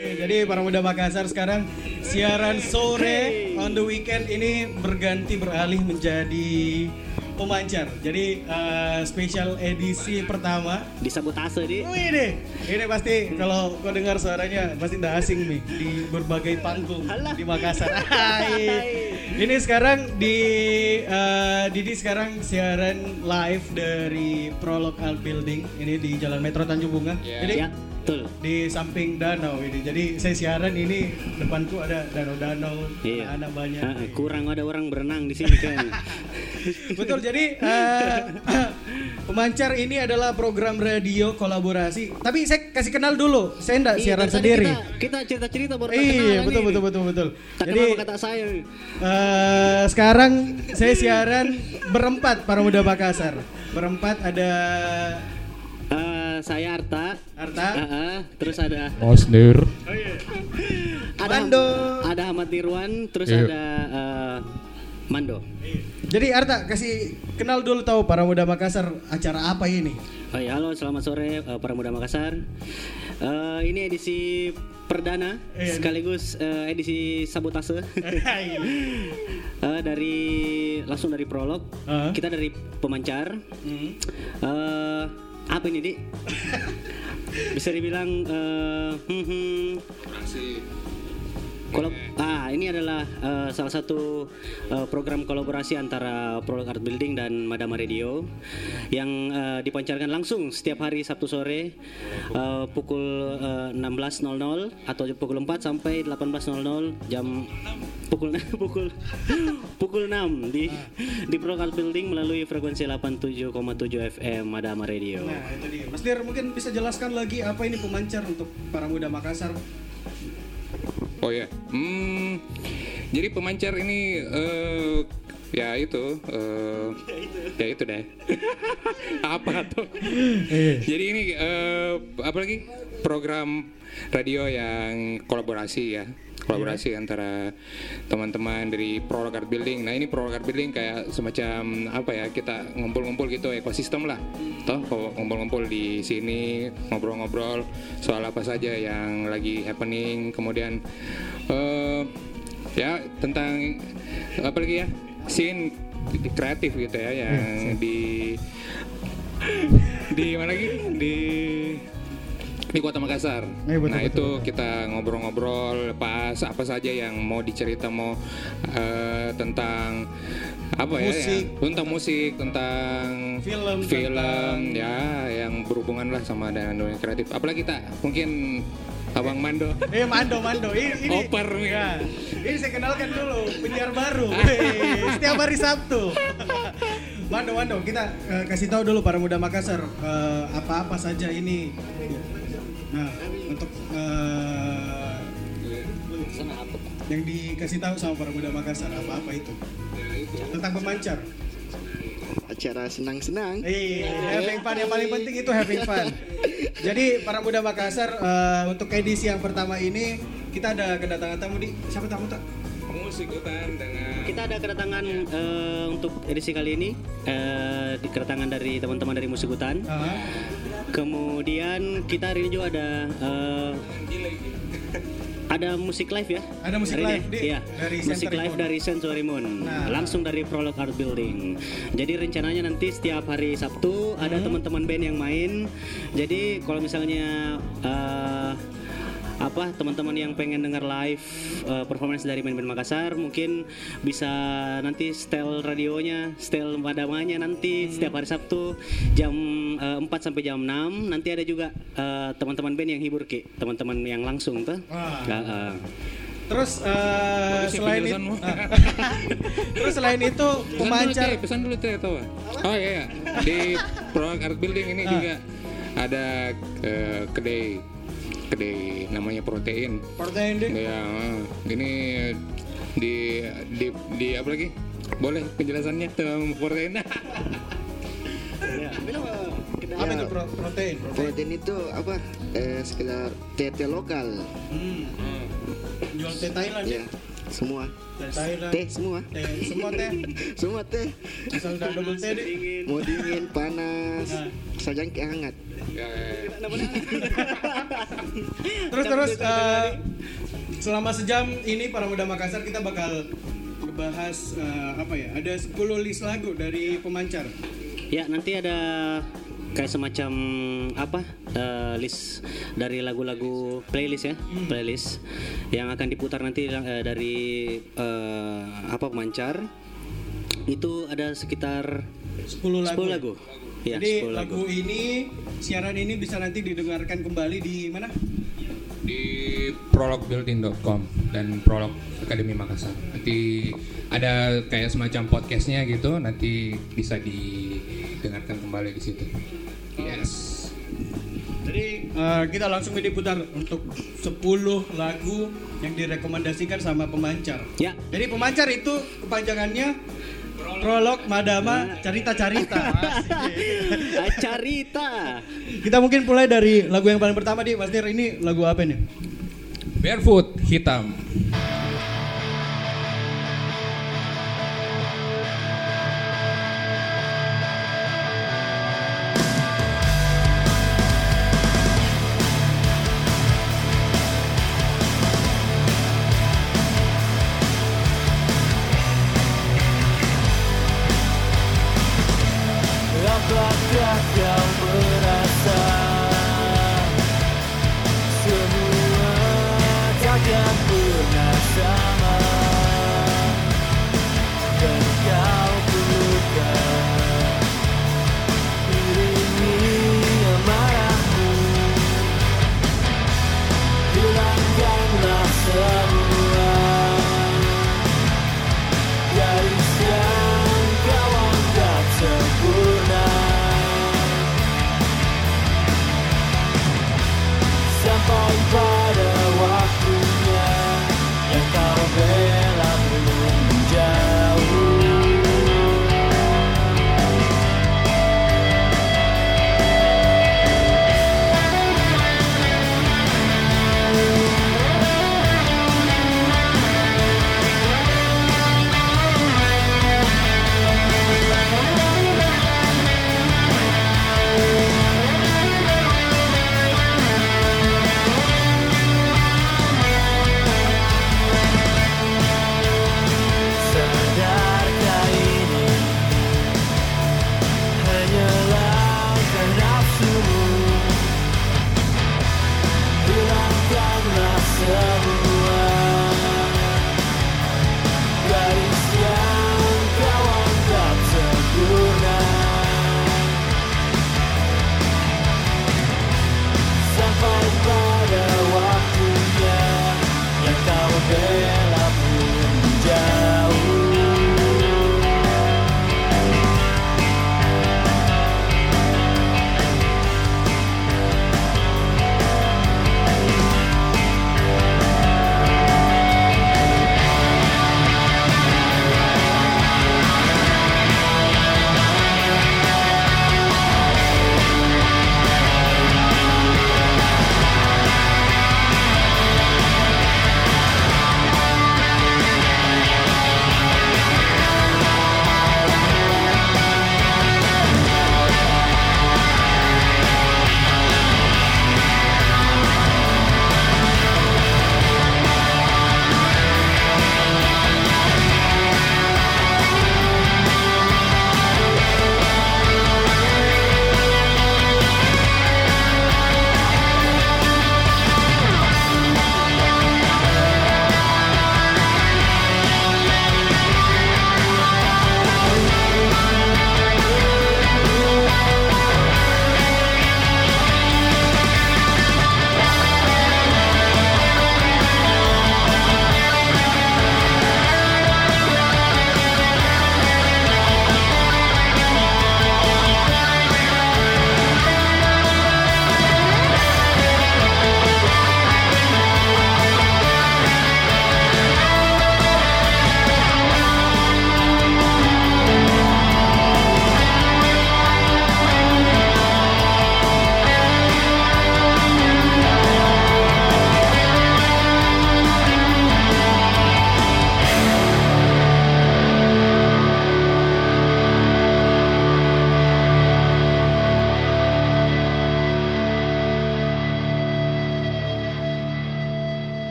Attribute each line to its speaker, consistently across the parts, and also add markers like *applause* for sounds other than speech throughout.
Speaker 1: Jadi para muda Makassar sekarang siaran sore on the weekend ini berganti beralih menjadi pemancar. Jadi eh, spesial edisi pertama.
Speaker 2: Disabotase di.
Speaker 1: Wih deh, ini pasti kalau kau dengar suaranya pasti tidak asing nih di berbagai panggung
Speaker 2: Alah.
Speaker 1: di Makassar. *laughs* Hai. ini sekarang di eh, Didi sekarang siaran live dari Prolog Building ini di Jalan Metro Tanjung Bunga. Jadi
Speaker 2: Ya, betul.
Speaker 1: di samping danau ini. Jadi saya siaran ini depanku ada danau-danau,
Speaker 2: Iya.
Speaker 1: anak banyak.
Speaker 2: Ah, kurang ada orang berenang di sini kan. *laughs*
Speaker 1: Betul. Jadi eh, pemancar ini adalah program radio kolaborasi. Tapi saya kasih kenal dulu. Saya enggak
Speaker 2: Iya,
Speaker 1: siaran sendiri.
Speaker 2: Kita, kita cerita-cerita baru
Speaker 1: Iya,
Speaker 2: kenalan
Speaker 1: betul betul betul betul.
Speaker 2: Tak
Speaker 1: Jadi
Speaker 2: kata saya.
Speaker 1: eh, sekarang saya siaran berempat para muda Makassar. Berempat ada
Speaker 2: saya Arta.
Speaker 1: Arta.
Speaker 2: Ah, ah. terus ada
Speaker 3: Osnir.
Speaker 2: ada
Speaker 1: Mando.
Speaker 2: ada Ahmad Dirwan, terus
Speaker 3: Iya.
Speaker 2: ada eh, Mando.
Speaker 1: Jadi Arta kasih kenal dulu tahu para muda Makassar acara apa ini?
Speaker 2: Oh ya, halo, selamat sore eh, para muda Makassar. Eh, ini edisi perdana
Speaker 1: Iya.
Speaker 2: sekaligus eh, edisi sabotase. *laughs* Eh, dari langsung dari prolog.
Speaker 1: Ah.
Speaker 2: Kita dari pemancar.
Speaker 1: Hmm.
Speaker 2: Eh, apa ini, Dik? *laughs* Bisa dibilang eh, hmm, hmm, kolab ah ini adalah eh, salah satu eh, program kolaborasi antara Prolog Art Building dan Madama Radio yang eh, dipancarkan langsung setiap hari Sabtu sore eh, pukul eh, 16.00 atau pukul 4 sampai 18.00 jam pukul *laughs* pukul pukul 6 di di Prolog Art Building melalui frekuensi 87,7 FM Madama Radio.
Speaker 1: Nah, itu dia. Mas Dir mungkin bisa jelaskan lagi apa ini pemancar untuk para muda Makassar?
Speaker 3: Oh ya. Hmm. Jadi pemancar ini eh ya itu eh ya itu deh. *laughs* apa tuh? Jadi ini eh apa lagi? Program radio yang kolaborasi ya. Kolaborasi antara teman-teman dari Prolog Art Building. Nah, ini Prolog Art Building kayak semacam apa ya? Kita ngumpul-ngumpul gitu ekosistem lah. Toh ngumpul-ngumpul di sini ngobrol-ngobrol soal apa saja yang lagi happening, kemudian eh ya tentang apa lagi ya? scene kreatif gitu ya yang di di mana lagi? Di di Kota Makassar.
Speaker 1: Eh, betul,
Speaker 3: nah
Speaker 1: betul,
Speaker 3: itu kita ngobrol-ngobrol pas apa saja yang mau dicerita mau eh, tentang apa ya,
Speaker 1: Musik.
Speaker 3: ya tentang musik tentang
Speaker 1: Film,
Speaker 3: film
Speaker 1: tentang-
Speaker 3: ya yang berhubungan lah sama dengan dunia kreatif apalagi kita mungkin abang Mando *laughs*
Speaker 1: Eh Mando Mando ini, ini
Speaker 3: Oper
Speaker 1: ya, ini saya kenalkan dulu penyiar baru *laughs* setiap hari Sabtu. Mando Mando kita eh, kasih tahu dulu para muda Makassar eh, apa-apa saja ini. Nah untuk eh, yang dikasih tahu sama para muda Makassar apa-apa itu tentang pemancar.
Speaker 4: acara senang-senang.
Speaker 1: Eh, having fun yang paling penting itu having fun. *laughs* Jadi para muda Makassar eh, untuk edisi yang pertama ini kita ada kedatangan tamu di siapa tamu tak?
Speaker 3: musik hutan dengan
Speaker 2: Kita ada kedatangan eh, untuk edisi kali ini eh, di kedatangan dari teman-teman dari Musik Hutan.
Speaker 1: Ah,
Speaker 2: Kemudian kita hari ini juga ada eh, ada musik live ya.
Speaker 1: Ada musik
Speaker 2: Hari ini
Speaker 1: live,
Speaker 2: ya?
Speaker 1: Di.
Speaker 2: Iya.
Speaker 1: Dari
Speaker 2: musik live dari Sensory Moon.
Speaker 1: Nah.
Speaker 2: Langsung dari Prolog Art Building. Jadi rencananya nanti setiap hari Sabtu ada
Speaker 1: Hmm.
Speaker 2: teman-teman band yang main. Jadi kalau misalnya eh, apa teman-teman yang pengen dengar live eh, performance dari band-band Makassar mungkin bisa nanti setel radionya, setel madamanya nanti
Speaker 1: Hmm.
Speaker 2: setiap hari Sabtu jam eh, 4 sampai jam 6 nanti ada juga eh, teman-teman band yang hibur ki, teman-teman yang langsung tuh. Ah, ah.
Speaker 1: Terus
Speaker 3: Bagus ya
Speaker 1: selain itu,
Speaker 3: penjelasanmu.
Speaker 1: ah. *laughs* terus selain itu pemancar
Speaker 3: pesan dulu teh tahu oh iya, iya. di Prolog Art Building ini
Speaker 1: Ah.
Speaker 3: juga ada eh, kedai kedai namanya protein
Speaker 1: protein deh.
Speaker 3: ya ah. ini di di di apa lagi boleh penjelasannya tentang protein
Speaker 1: Apa itu pro- protein? Protein.
Speaker 4: Protein itu apa? Eh, sekedar tete lokal.
Speaker 1: Hmm. Jual teh Thailand ya?
Speaker 4: Ya, semua.
Speaker 1: Teh Thailand.
Speaker 4: Teh semua.
Speaker 1: Teh semua teh. *laughs*
Speaker 4: Semua teh.
Speaker 1: Asal udah double teh deh.
Speaker 4: Mau dingin, panas,
Speaker 1: Nah.
Speaker 4: sajangki hangat.
Speaker 3: Ya,
Speaker 1: terus
Speaker 2: Tapi
Speaker 1: terus
Speaker 2: terdengar
Speaker 1: eh, selama sejam ini para muda Makassar kita bakal ngebahas eh, apa ya? Ada 10 list lagu dari pemancar.
Speaker 2: Ya nanti ada kayak semacam apa eh, list dari lagu-lagu playlist ya playlist yang akan diputar nanti eh, dari eh, apa pemancar itu ada sekitar
Speaker 1: 10 lagu.
Speaker 2: 10 lagu ya
Speaker 1: Jadi
Speaker 2: 10
Speaker 1: lagu ini siaran ini bisa nanti didengarkan kembali di mana?
Speaker 5: di prologbuilding.com dan Prolog Akademi Makassar. Nanti ada kayak semacam podcastnya gitu, nanti bisa didengarkan kembali di situ. Yes.
Speaker 1: Jadi eh, kita langsung ini putar untuk 10 lagu yang direkomendasikan sama pemancar.
Speaker 2: ya
Speaker 1: Jadi pemancar itu kepanjangannya prolog madama carita-carita.
Speaker 2: Acarita *laughs*
Speaker 1: kita mungkin mulai dari lagu yang paling pertama di Mas Dir ini lagu apa nih?
Speaker 5: Barefoot hitam.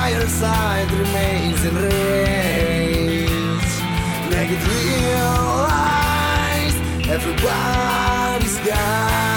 Speaker 6: higher
Speaker 5: side remains in rage. Naked real lies, everybody's gone.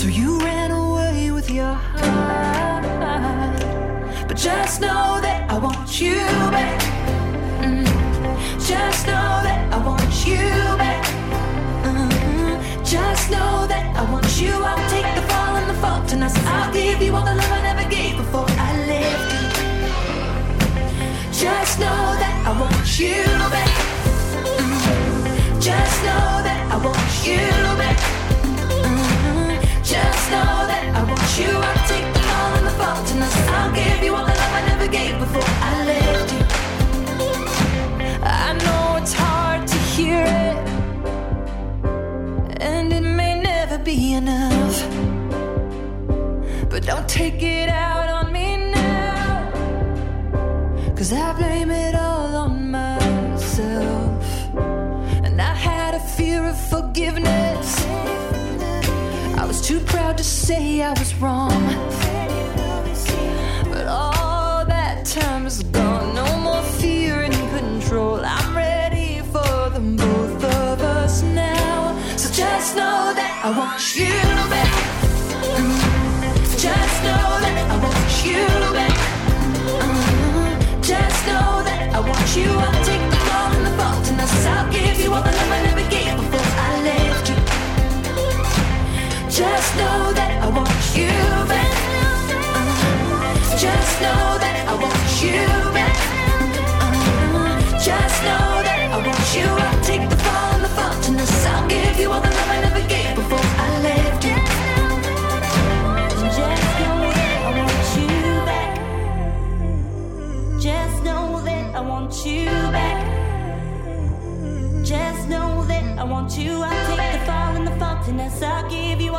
Speaker 7: So you ran away with your heart. But just know that I want you back. Mm. Just know that I want you back. Mhm. Just know that I want you. I'll take the fall and the fault, and I'll give you all the love I never gave before I left. Just know that I want you back. Mhm. Just know that I want you you. I'll take fall and the fault, and I'll give you all the love I never gave before I left you. I know it's hard to hear it, and it may never be enough. But don't take it out on me now, cause I blame it all on myself. And I had a fear of forgiveness, I too proud to say I was wrong. But all that time is gone. No more fear and control. I'm ready for the both of us now. So just know that I want you back. Just know that I want you back. Just know that I want you. I'll take the fall and the fault, and I'll give you all the love Just know that I want you back. Just know that I want you back. Just know that I want you. I'll take the fall and the fault, and I'll give you all the love I never gave before I left you. Just know that I want you back. Just know that I want you back. Just know that I want you. I'll take the fall and the faultiness. I'll give you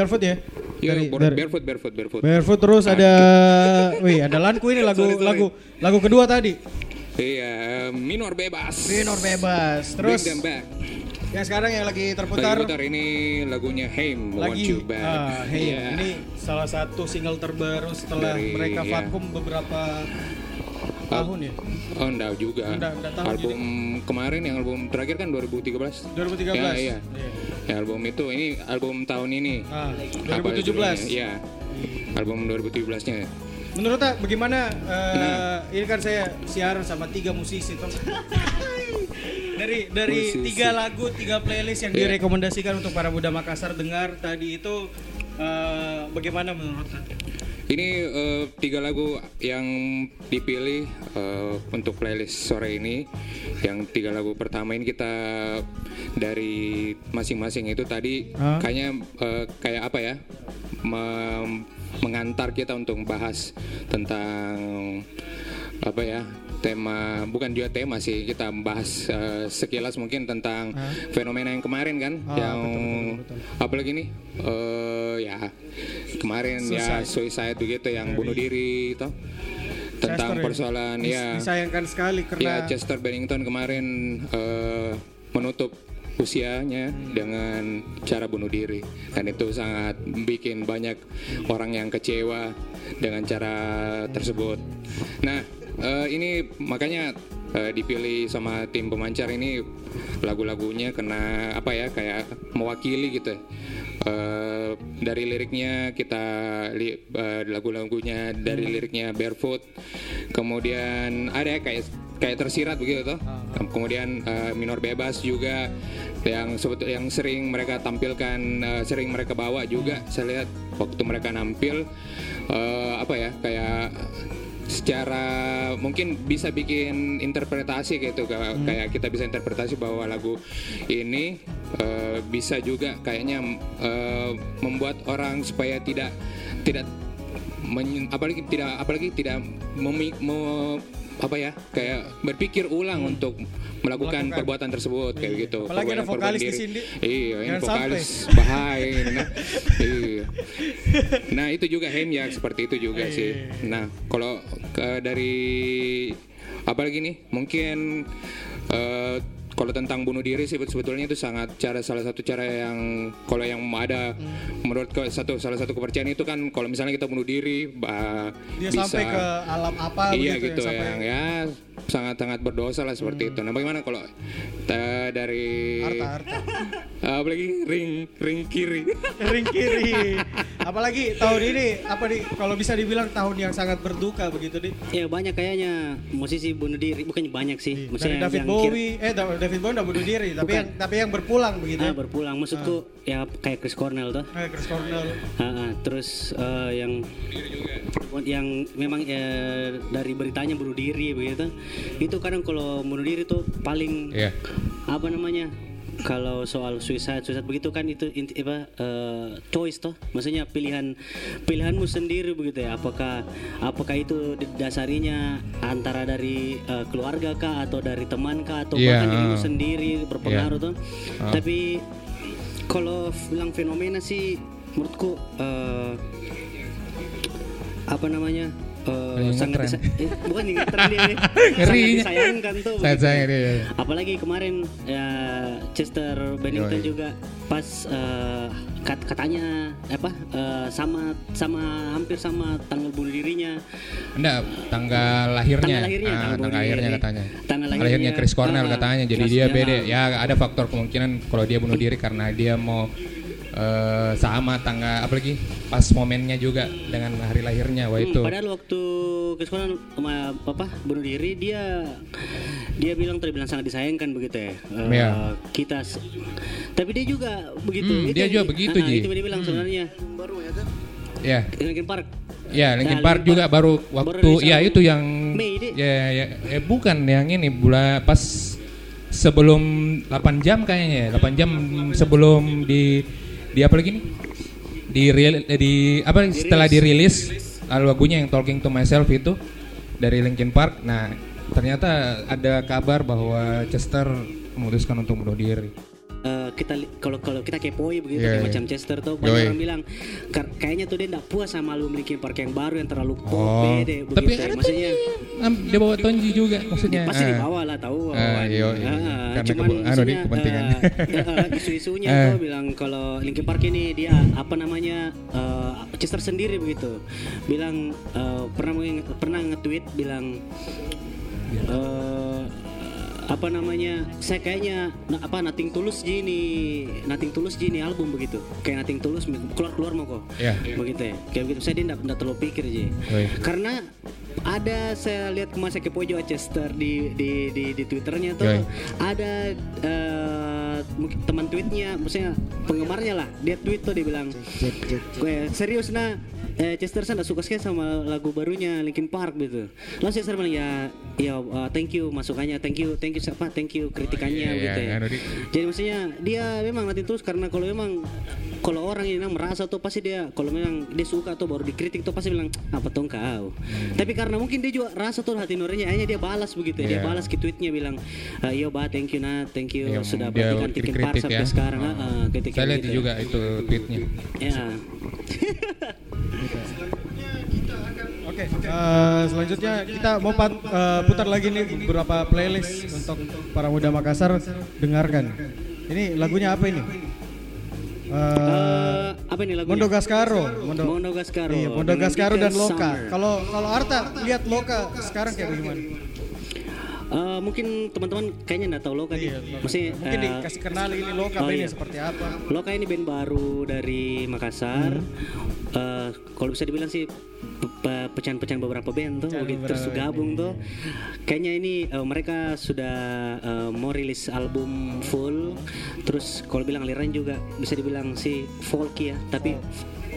Speaker 1: Barefoot ya?
Speaker 3: Ya,
Speaker 1: dari, dari-
Speaker 3: barefoot, barefoot, barefoot.
Speaker 1: Barefoot terus ada *laughs* wih ada Lanku ini lagu
Speaker 3: Sorry, sorry.
Speaker 1: lagu lagu kedua tadi.
Speaker 3: Iya, minor bebas.
Speaker 1: Minor bebas. Terus
Speaker 3: Bring them back.
Speaker 1: yang sekarang yang lagi
Speaker 3: Lagi
Speaker 1: terputar
Speaker 3: putar ini lagunya Haim, Want
Speaker 1: lagi
Speaker 3: You Back.
Speaker 1: ah, hey,
Speaker 3: Iya.
Speaker 1: ini salah satu single terbaru setelah
Speaker 3: Dari-
Speaker 1: mereka
Speaker 3: iya.
Speaker 1: vakum beberapa tahun ya.
Speaker 3: Oh, enggak juga.
Speaker 1: Enggak, enggak tahu,
Speaker 3: album kemarin yang album terakhir kan 2013.
Speaker 1: 2013.
Speaker 3: Ya, iya. Ya, album itu ini album tahun ini.
Speaker 1: Ah,
Speaker 3: Apa
Speaker 1: 2017.
Speaker 3: judulnya? Iya. Album 2017-nya.
Speaker 1: Menurut tak bagaimana eh,
Speaker 3: Nah.
Speaker 1: ini kan saya siaran sama tiga musisi toh. *laughs* dari dari
Speaker 3: Musisi.
Speaker 1: tiga lagu, tiga playlist yang
Speaker 3: Iya.
Speaker 1: direkomendasikan untuk para muda Makassar dengar tadi itu eh, bagaimana menurut tak?
Speaker 3: Ini eh, tiga lagu yang dipilih eh, untuk playlist sore ini. Yang tiga lagu pertama ini kita dari masing-masing itu tadi
Speaker 1: Hah?
Speaker 3: kayaknya eh, kayak apa ya? Mem- mengantar kita untuk bahas tentang apa ya? Tema bukan juga tema sih kita bahas eh, sekilas mungkin tentang fenomena yang kemarin kan
Speaker 1: Ah,
Speaker 3: yang
Speaker 1: betul, betul, betul.
Speaker 3: apalagi nih eh ya kemarin ya suicide. begitu yang bunuh diri itu tentang
Speaker 1: Chester ya?
Speaker 3: persoalan
Speaker 1: Dis-
Speaker 3: ya.
Speaker 1: disayangkan sekali
Speaker 3: ya
Speaker 1: karena
Speaker 3: Chester Bennington kemarin eh, menutup usianya dengan cara bunuh diri. Dan itu sangat bikin banyak orang yang kecewa dengan cara tersebut. Nah eh, ini makanya eh, dipilih sama tim pemancar ini lagu-lagunya kena apa ya kayak mewakili gitu. Eh, dari liriknya kita li, eh, lagu-lagunya dari liriknya barefoot kemudian ada ya kayak kayak tersirat begitu tuh kemudian eh, minor bebas juga yang sebetul yang sering mereka tampilkan eh, sering mereka bawa juga. Saya lihat waktu mereka nampil eh, apa ya kayak secara mungkin bisa bikin interpretasi gitu kayak kayak kita bisa interpretasi bahwa lagu ini eh, bisa juga kayaknya eh, membuat orang supaya tidak tidak men- apalagi tidak apalagi tidak memi- me- apa ya kayak berpikir ulang untuk melakukan,
Speaker 1: Melakukan.
Speaker 3: perbuatan tersebut kayak
Speaker 1: Iya.
Speaker 3: gitu
Speaker 1: Apalagi ada vokalis di sini.
Speaker 3: iya ini vokalis bahaya ini, nah. *laughs* iya. nah itu juga Hem ya seperti itu juga
Speaker 1: Iya.
Speaker 3: sih nah kalau dari apalagi nih mungkin eh, kalau tentang bunuh diri sih sebetulnya itu sangat cara salah satu cara yang kalau yang ada
Speaker 1: Hmm.
Speaker 3: menurut ke, satu salah satu kepercayaan itu kan kalau misalnya kita bunuh diri bah,
Speaker 1: Dia
Speaker 3: bisa
Speaker 1: sampai ke alam apa
Speaker 3: iya gitu
Speaker 1: yang
Speaker 3: yang, ya sangat sangat berdosa lah seperti itu. Nah bagaimana kalau ta- dari
Speaker 1: harta harta *laughs*
Speaker 3: apalagi ring ring kiri *laughs*
Speaker 1: ring kiri apalagi tahun ini apa nih kalau bisa dibilang tahun yang sangat berduka begitu nih
Speaker 2: Ya banyak kayaknya musisi bunuh diri, bukan banyak sih.
Speaker 1: dari
Speaker 2: Maksudnya
Speaker 1: David
Speaker 2: yang
Speaker 1: Bowie eh Da- David Bowie udah bunuh diri tapi
Speaker 2: Bukan.
Speaker 1: yang tapi yang berpulang begitu
Speaker 2: Ah,
Speaker 1: ya
Speaker 2: berpulang. Maksudku ya kayak Chris Cornell tuh.
Speaker 1: Eh, Chris Cornell
Speaker 2: Ah, ah. terus eh, yang yang memang eh, dari beritanya bunuh diri begitu. Itu kadang kalau bunuh diri tuh paling
Speaker 3: Iya.
Speaker 2: apa namanya? Kalau soal suicide, suicide begitu kan itu inti, apa eh, choice toh, maksudnya pilihan pilihanmu sendiri begitu ya. Apakah apakah itu dasarinya antara dari eh, keluarga kah atau dari teman kah atau
Speaker 3: Iya,
Speaker 2: bahkan dirimu
Speaker 3: ah.
Speaker 2: sendiri berpengaruh tuh.
Speaker 3: Ah.
Speaker 2: Tapi kalau bilang fenomena sih menurutku eh, apa namanya sangat
Speaker 3: ngetren. *laughs*
Speaker 2: eh, bukan ngetren dia disayangkan tuh
Speaker 3: Saya
Speaker 2: begitu.
Speaker 3: sayang dia.
Speaker 2: apalagi kemarin ya Chester Bennington
Speaker 3: Yoi.
Speaker 2: juga pas eh, kat- katanya apa eh, sama sama hampir sama tanggal bunuh dirinya
Speaker 3: Enggak, tanggal lahirnya.
Speaker 2: Tanggal lahirnya,
Speaker 3: Ah,
Speaker 2: tanggal
Speaker 3: tanggal
Speaker 2: bunuh
Speaker 3: lahirnya
Speaker 2: diri.
Speaker 3: katanya.
Speaker 2: Tanggal lahirnya,
Speaker 3: Chris Cornell
Speaker 2: ah,
Speaker 3: katanya. Jadi dia. beda. Ya ada faktor kemungkinan kalau dia bunuh diri karena dia mau eh, sama tanggal apalagi pas momennya juga dengan hari lahirnya. Wah
Speaker 2: Hmm,
Speaker 3: itu.
Speaker 2: padahal waktu Chris Cornell sama apa bunuh diri dia dia bilang tadi bilang sangat disayangkan begitu ya. Eh,
Speaker 3: Iya.
Speaker 2: Kita tapi dia juga begitu.
Speaker 3: Hmm,
Speaker 2: Itu
Speaker 3: dia juga
Speaker 2: di-
Speaker 3: begitu,
Speaker 2: ah,
Speaker 3: Ji.
Speaker 2: Itu yang dia bilang sebenarnya.
Speaker 3: Ya.
Speaker 2: Linkin Park.
Speaker 3: Ya, Linkin
Speaker 2: Nah,
Speaker 3: Park
Speaker 2: Linkin
Speaker 3: juga
Speaker 2: Park
Speaker 3: baru
Speaker 2: baru
Speaker 3: waktu
Speaker 2: rilis
Speaker 3: ya itu yang
Speaker 2: Mei,
Speaker 3: ya, ya eh, bukan yang ini bulan pas sebelum 8 jam kayaknya ya, 8 jam sebelum di di apa lagi nih? Di real- eh, di apa setelah dirilis lagunya yang Talking to Myself itu dari Linkin Park. Nah, ternyata ada kabar bahwa Chester memutuskan untuk bunuh diri.
Speaker 2: Eh, kita kalau kalau kita kepoi begitu
Speaker 3: Iya,
Speaker 2: kayak
Speaker 3: iya.
Speaker 2: macam Chester tuh
Speaker 3: Yoi.
Speaker 2: banyak orang bilang "Kar- kayaknya tuh dia enggak puas sama album Linkin Park yang baru yang terlalu
Speaker 3: Oh, tapi
Speaker 2: begitu.
Speaker 3: ada
Speaker 2: Maksudnya
Speaker 3: Am- dia bawa Tonji juga maksudnya.
Speaker 2: pasti
Speaker 3: Ah.
Speaker 2: dibawa lah tahu
Speaker 3: Ah,
Speaker 2: bawaan.
Speaker 3: iya, iya.
Speaker 2: Ah,
Speaker 3: Karena
Speaker 2: cuman
Speaker 3: anu,
Speaker 2: maksudnya,
Speaker 3: kepentingan.
Speaker 2: eh, isu-isunya
Speaker 3: Eh. *laughs*
Speaker 2: tuh bilang kalau Linkin Park ini dia apa namanya eh, Chester sendiri begitu bilang eh, pernah pernah nge-tweet bilang eh, apa namanya saya kayaknya na- apa Nothing Tulus gini Nothing Tulus gini album begitu. Kayak Nothing Tulus keluar keluar mau kok
Speaker 3: Iya.
Speaker 2: begitu ya. Kayak begitu. Saya dia enggak terlalu pikir aja
Speaker 3: Oi.
Speaker 2: karena ada saya lihat kemarin saya kepo juga Chester di di di, di twitternya tuh
Speaker 3: Yoi.
Speaker 2: ada mungkin teman tweetnya maksudnya penggemarnya lah. Dia tweet tuh dia bilang serius nah eh, Chester saya nggak suka sekali sama lagu barunya Linkin Park gitu langsung Chester bilang ya ya uh, thank you masukannya thank you thank you siapa thank you kritikannya
Speaker 3: Iya,
Speaker 2: gitu
Speaker 3: iya,
Speaker 2: ya
Speaker 3: Dik.
Speaker 2: jadi maksudnya dia memang nanti terus karena kalau memang kalau orang ini memang merasa tuh pasti dia kalau memang dia suka tuh baru dikritik tuh pasti bilang apa tuh kau tapi karena mungkin dia juga rasa tuh hati nuraninya akhirnya dia balas begitu dia
Speaker 3: Iya.
Speaker 2: balas ke tweetnya bilang "Ah, iya bah thank you nah thank you
Speaker 3: Iya,
Speaker 2: sudah perhatikan Linkin Park
Speaker 3: kritik
Speaker 2: sampai
Speaker 3: ya.
Speaker 2: sekarang
Speaker 3: Oh.
Speaker 2: ketika
Speaker 3: Saya lihat
Speaker 2: gitu.
Speaker 3: juga itu tweetnya.
Speaker 2: ya *laughs*
Speaker 1: Oke, eh, selanjutnya kita mau pat- eh, putar lagi nih beberapa playlist untuk para muda Makassar dengarkan. Ini lagunya apa ini? Eh,
Speaker 2: Eh, apa ini lagunya?
Speaker 1: Mondo Gascaro. Mondo,
Speaker 2: Mondo Gascaro.
Speaker 1: Iya, Mondo
Speaker 2: dengan
Speaker 1: Gascaro dan Loka. Kalau kalau Arta lihat Loka sekarang kayak bagaimana?
Speaker 2: Eh, mungkin teman-teman kayaknya nggak tahu Loka
Speaker 1: Iya,
Speaker 2: nih. Mesti
Speaker 1: Mungkin
Speaker 2: eh,
Speaker 1: dikasih kenal ini Loka
Speaker 2: oh
Speaker 1: bandnya
Speaker 2: iya.
Speaker 1: seperti apa.
Speaker 2: Loka ini band baru dari Makassar.
Speaker 1: Hmm.
Speaker 2: Eh, kalau bisa dibilang sih pe- pe- pecahan-pecahan beberapa band tuh, begitu terus gabung tuh. Kayaknya ini eh, mereka sudah eh, mau rilis album full. Terus kalau bilang aliran juga bisa dibilang sih folk ya, tapi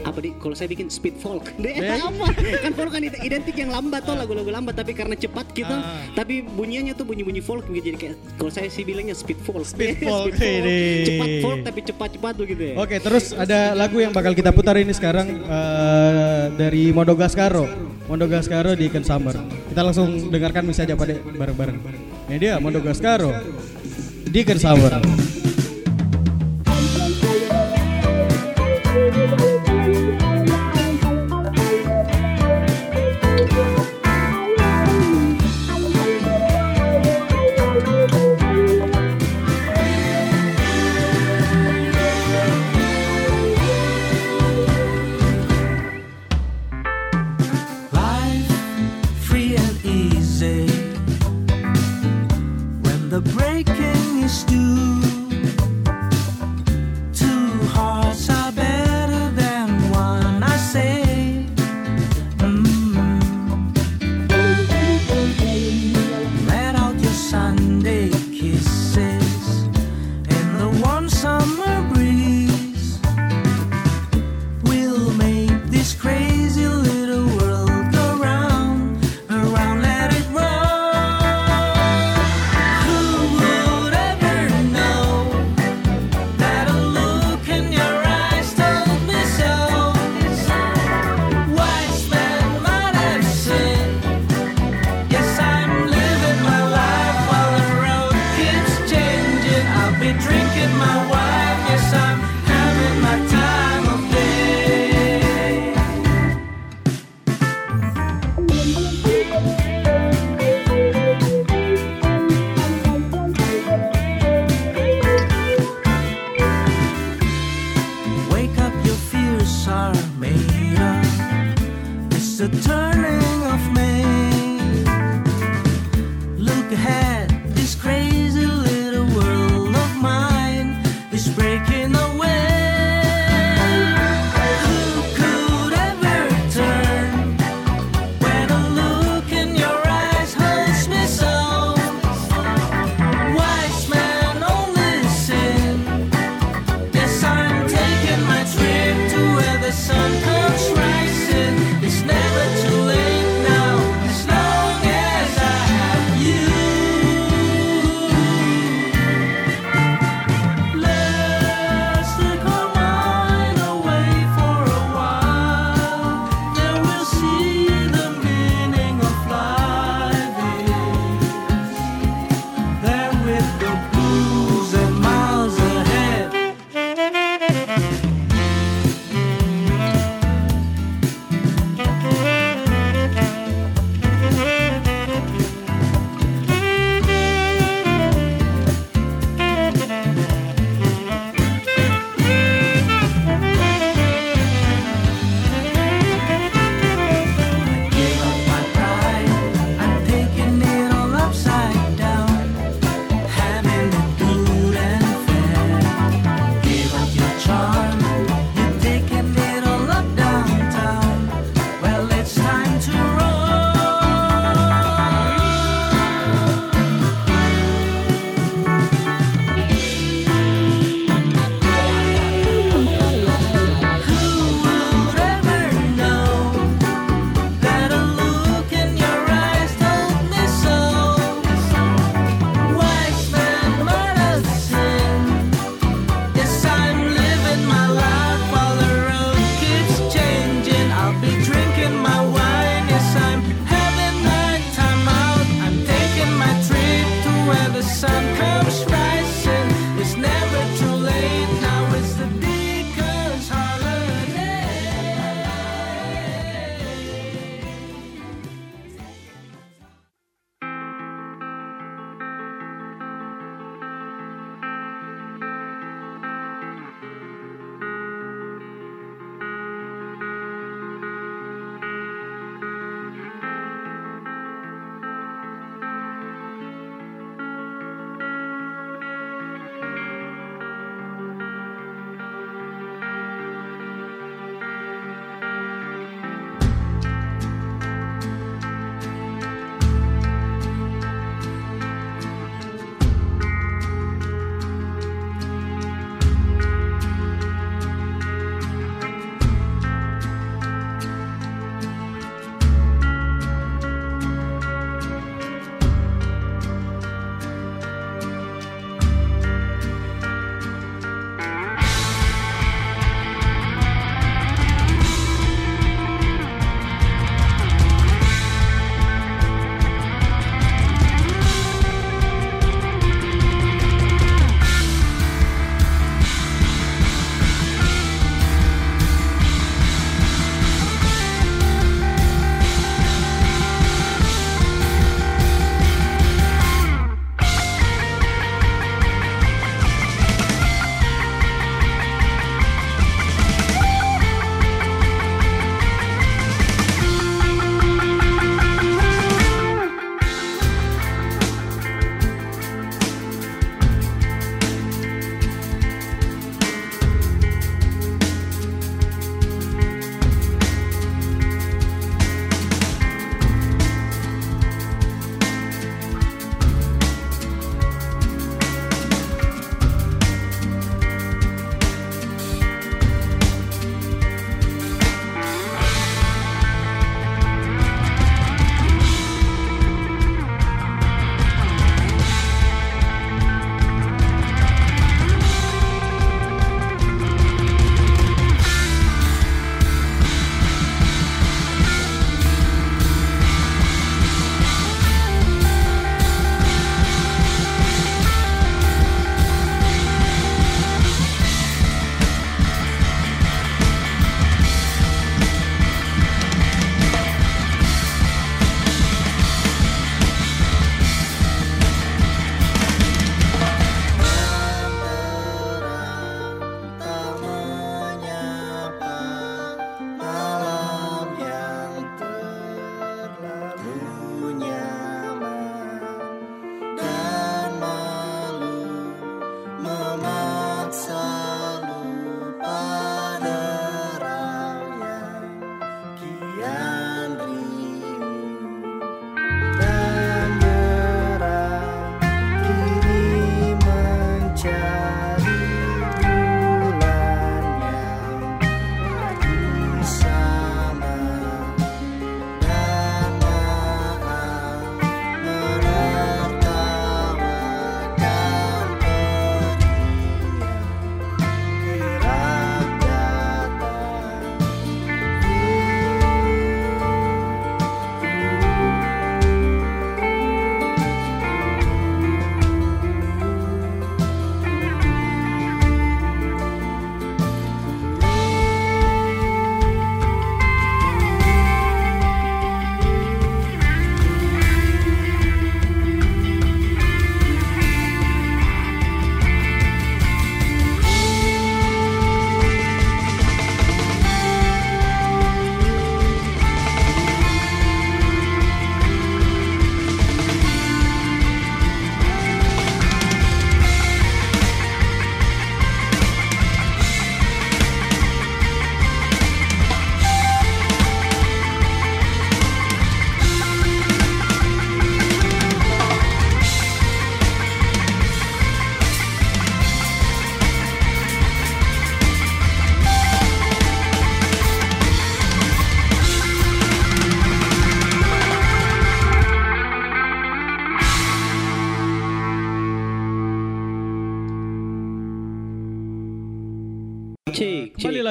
Speaker 2: apa di kalau saya bikin speed folk deh
Speaker 1: Eh?
Speaker 2: apa kan folk kan id- identik yang lambat tuh lagu-lagu lambat tapi karena cepat gitu
Speaker 1: Ah.
Speaker 2: tapi bunyinya tuh bunyi-bunyi folk begitu jadi kayak kalau saya sih bilangnya speed folk
Speaker 1: Speed *laughs* folk, ini.
Speaker 2: cepat folk tapi cepat-cepat begitu ya
Speaker 1: Oke, terus ada lagu yang bakal kita putar ini sekarang eh, dari. Mondo Gascaro di Ken Summer. Kita langsung dengarkan misalnya pada bareng-bareng. Ini dia Mondo Gascaro di Ken Summer.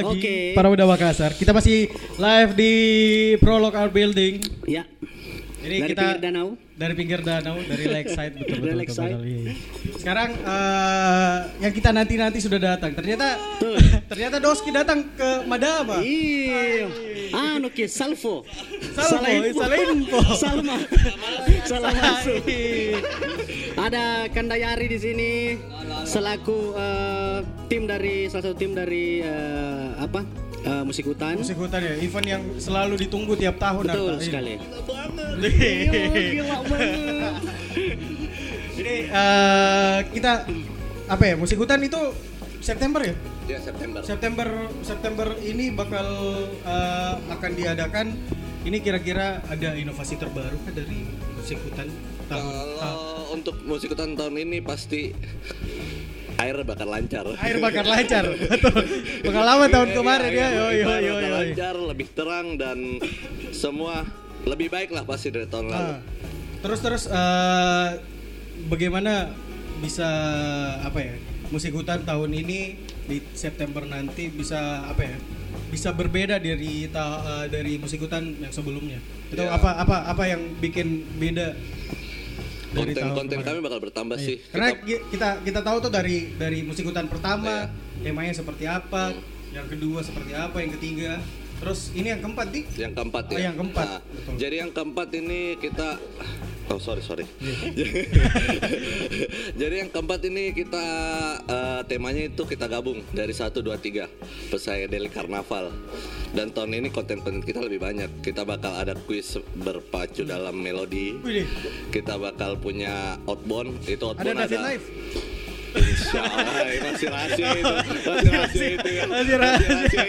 Speaker 1: Lagi
Speaker 2: Oke.
Speaker 1: para muda Makassar. Kita masih live di Prolog Art Building.
Speaker 2: Ya.
Speaker 1: Jadi
Speaker 2: Dari
Speaker 1: kita
Speaker 2: pinggir danau.
Speaker 1: dari pinggir danau, dari *laughs* lakeside betul betul.
Speaker 2: Dari
Speaker 1: betul,
Speaker 2: lakeside.
Speaker 1: betul, iya. Sekarang eh, yang kita nanti nanti sudah datang. Ternyata *laughs* ternyata Doski datang ke Madaba.
Speaker 2: Iya. Anu ke Salvo.
Speaker 1: Salvo, salah info. *laughs*
Speaker 2: Salma. Salah masuk. Ada Kandayari di sini selaku eh, tim dari salah satu tim dari eh, apa? Eh, musik hutan.
Speaker 1: Musik hutan ya, event yang selalu ditunggu tiap tahun.
Speaker 2: Betul
Speaker 1: Arta.
Speaker 2: sekali.
Speaker 1: Iya. Jadi *laughs* eh, kita apa ya musik hutan itu September ya?
Speaker 8: Ya September.
Speaker 1: September September ini bakal eh, akan diadakan. Ini kira-kira ada inovasi terbaru kan dari musik hutan tahun tahun-
Speaker 8: Kalau untuk musik hutan tahun ini pasti air bakal lancar.
Speaker 1: air bakar lancar. *laughs* Betul. Pengalaman tahun kemarin ya. Yo yo yo yo.
Speaker 8: lancar, lebih terang dan semua lebih baik lah pasti dari tahun lalu.
Speaker 1: Ah. Terus terus eh, bagaimana bisa apa ya musik hutan tahun ini di September nanti bisa apa ya bisa berbeda dari ta- eh, dari musik hutan yang sebelumnya itu
Speaker 8: Ya.
Speaker 1: apa apa apa yang bikin beda
Speaker 8: Konten-konten kami bakal bertambah
Speaker 1: Iya.
Speaker 8: sih.
Speaker 1: karena
Speaker 8: Kita-
Speaker 1: ki- kita kita tahu tuh dari dari musik hutan pertama temanya seperti apa yang kedua seperti apa yang ketiga terus ini yang keempat nih
Speaker 8: yang keempat
Speaker 1: Oh,
Speaker 8: ya.
Speaker 1: yang keempat.
Speaker 8: Nah,
Speaker 1: Betul.
Speaker 8: jadi yang keempat ini kita Oh sorry sorry. *laughs* Jadi yang keempat ini kita eh, temanya itu kita gabung dari 1 2 3 Psychedelic Karnaval. Dan tahun ini konten-konten kita lebih banyak. Kita bakal ada kuis berpacu dalam melodi. Kita bakal punya outbound itu
Speaker 1: ada
Speaker 8: outbound ada. Insya Allah ya, masih rahasia itu, masih rahasia itu ya,
Speaker 1: Masih rahasia.
Speaker 8: itu ya.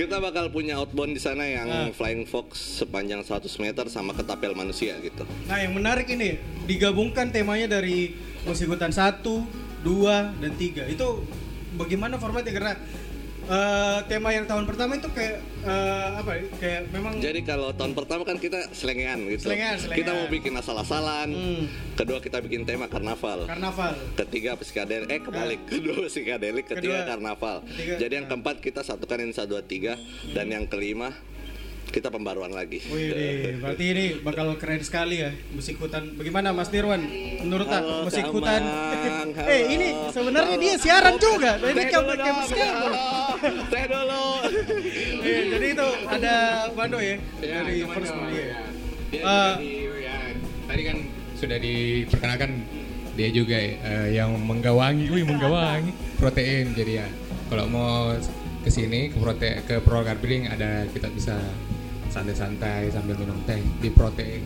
Speaker 8: Kita bakal punya outbound di sana yang
Speaker 1: Ah.
Speaker 8: flying fox sepanjang 100 meter sama ketapel manusia gitu.
Speaker 1: Nah yang menarik ini digabungkan temanya dari musik hutan 1, 2, dan 3 Itu bagaimana formatnya karena eh, tema yang tahun pertama itu kayak eh, apa ya, kayak memang
Speaker 8: Jadi kalau tahun pertama kan kita selengean gitu.
Speaker 1: Selengean, selengean.
Speaker 8: Kita mau bikin asal-asalan.
Speaker 1: Hmm.
Speaker 8: Kedua kita bikin tema karnaval.
Speaker 1: karnaval.
Speaker 8: Ketiga psikadelik, eh kebalik. Kedua psikadelik, ketiga
Speaker 1: Kedua.
Speaker 8: karnaval.
Speaker 1: Ketiga.
Speaker 8: Jadi yang keempat kita satukan ini satu dua tiga dan yang kelima kita pembaruan lagi.
Speaker 1: Wih, deh, berarti ini bakal keren sekali ya musik hutan. Bagaimana Mas Dirwan? Menurut tak
Speaker 8: Halo,
Speaker 1: musik hutan?
Speaker 8: Halo. *laughs*
Speaker 1: eh ini sebenarnya dia siaran juga. Ini
Speaker 8: dong,
Speaker 1: musik
Speaker 8: teh
Speaker 1: apa?
Speaker 8: dulu.
Speaker 1: Iya, *laughs* jadi itu ada Bando ya dari
Speaker 3: itu
Speaker 1: First Media.
Speaker 3: ya. Dia
Speaker 1: Eh,
Speaker 3: di- ya, tadi kan sudah diperkenalkan dia juga eh, yang menggawangi, wih menggawangi protein. Jadi ya kalau mau ke sini ke prote ke Pro Carbiling ada kita bisa santai-santai sambil minum teh di protein.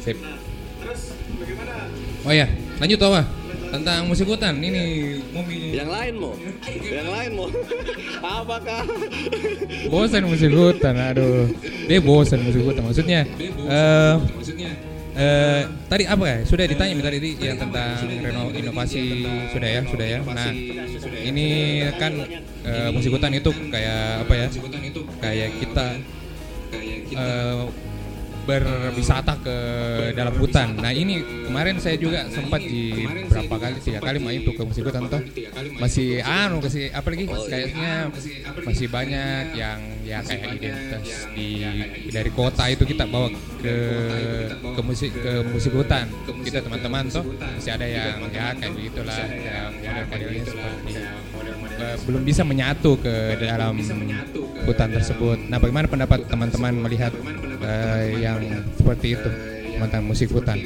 Speaker 3: Sip.
Speaker 1: Terus bagaimana?
Speaker 3: Oh ya, lanjut apa? Tentang musik hutan ini Mumi
Speaker 8: Yang lain mau, yang lain mau. *laughs* Apakah?
Speaker 3: bosan musik hutan aduh dia bosan musik hutan maksudnya eh eh tadi apa ya sudah ditanya tadi di yang tentang reno inovasi sudah ya sudah ya nah ini kan eh, musik hutan itu kayak apa ya kayak kita eh, berwisata ke dalam hutan. Nah ini kemarin saya juga sempat di berapa kali tiga kali main tuh ke musik hutan tuh masih anu kasih apa lagi kayaknya masih banyak yang ya kayak identitas di dari kota itu kita bawa ke ke musik ke musik hutan kita teman-teman tuh masih ada yang ya kayak begitulah ya model-modelnya seperti eh, belum bisa menyatu ke dalam hutan tersebut. Nah, bagaimana pendapat teman-teman melihat eh, yang seperti itu tentang musik hutan?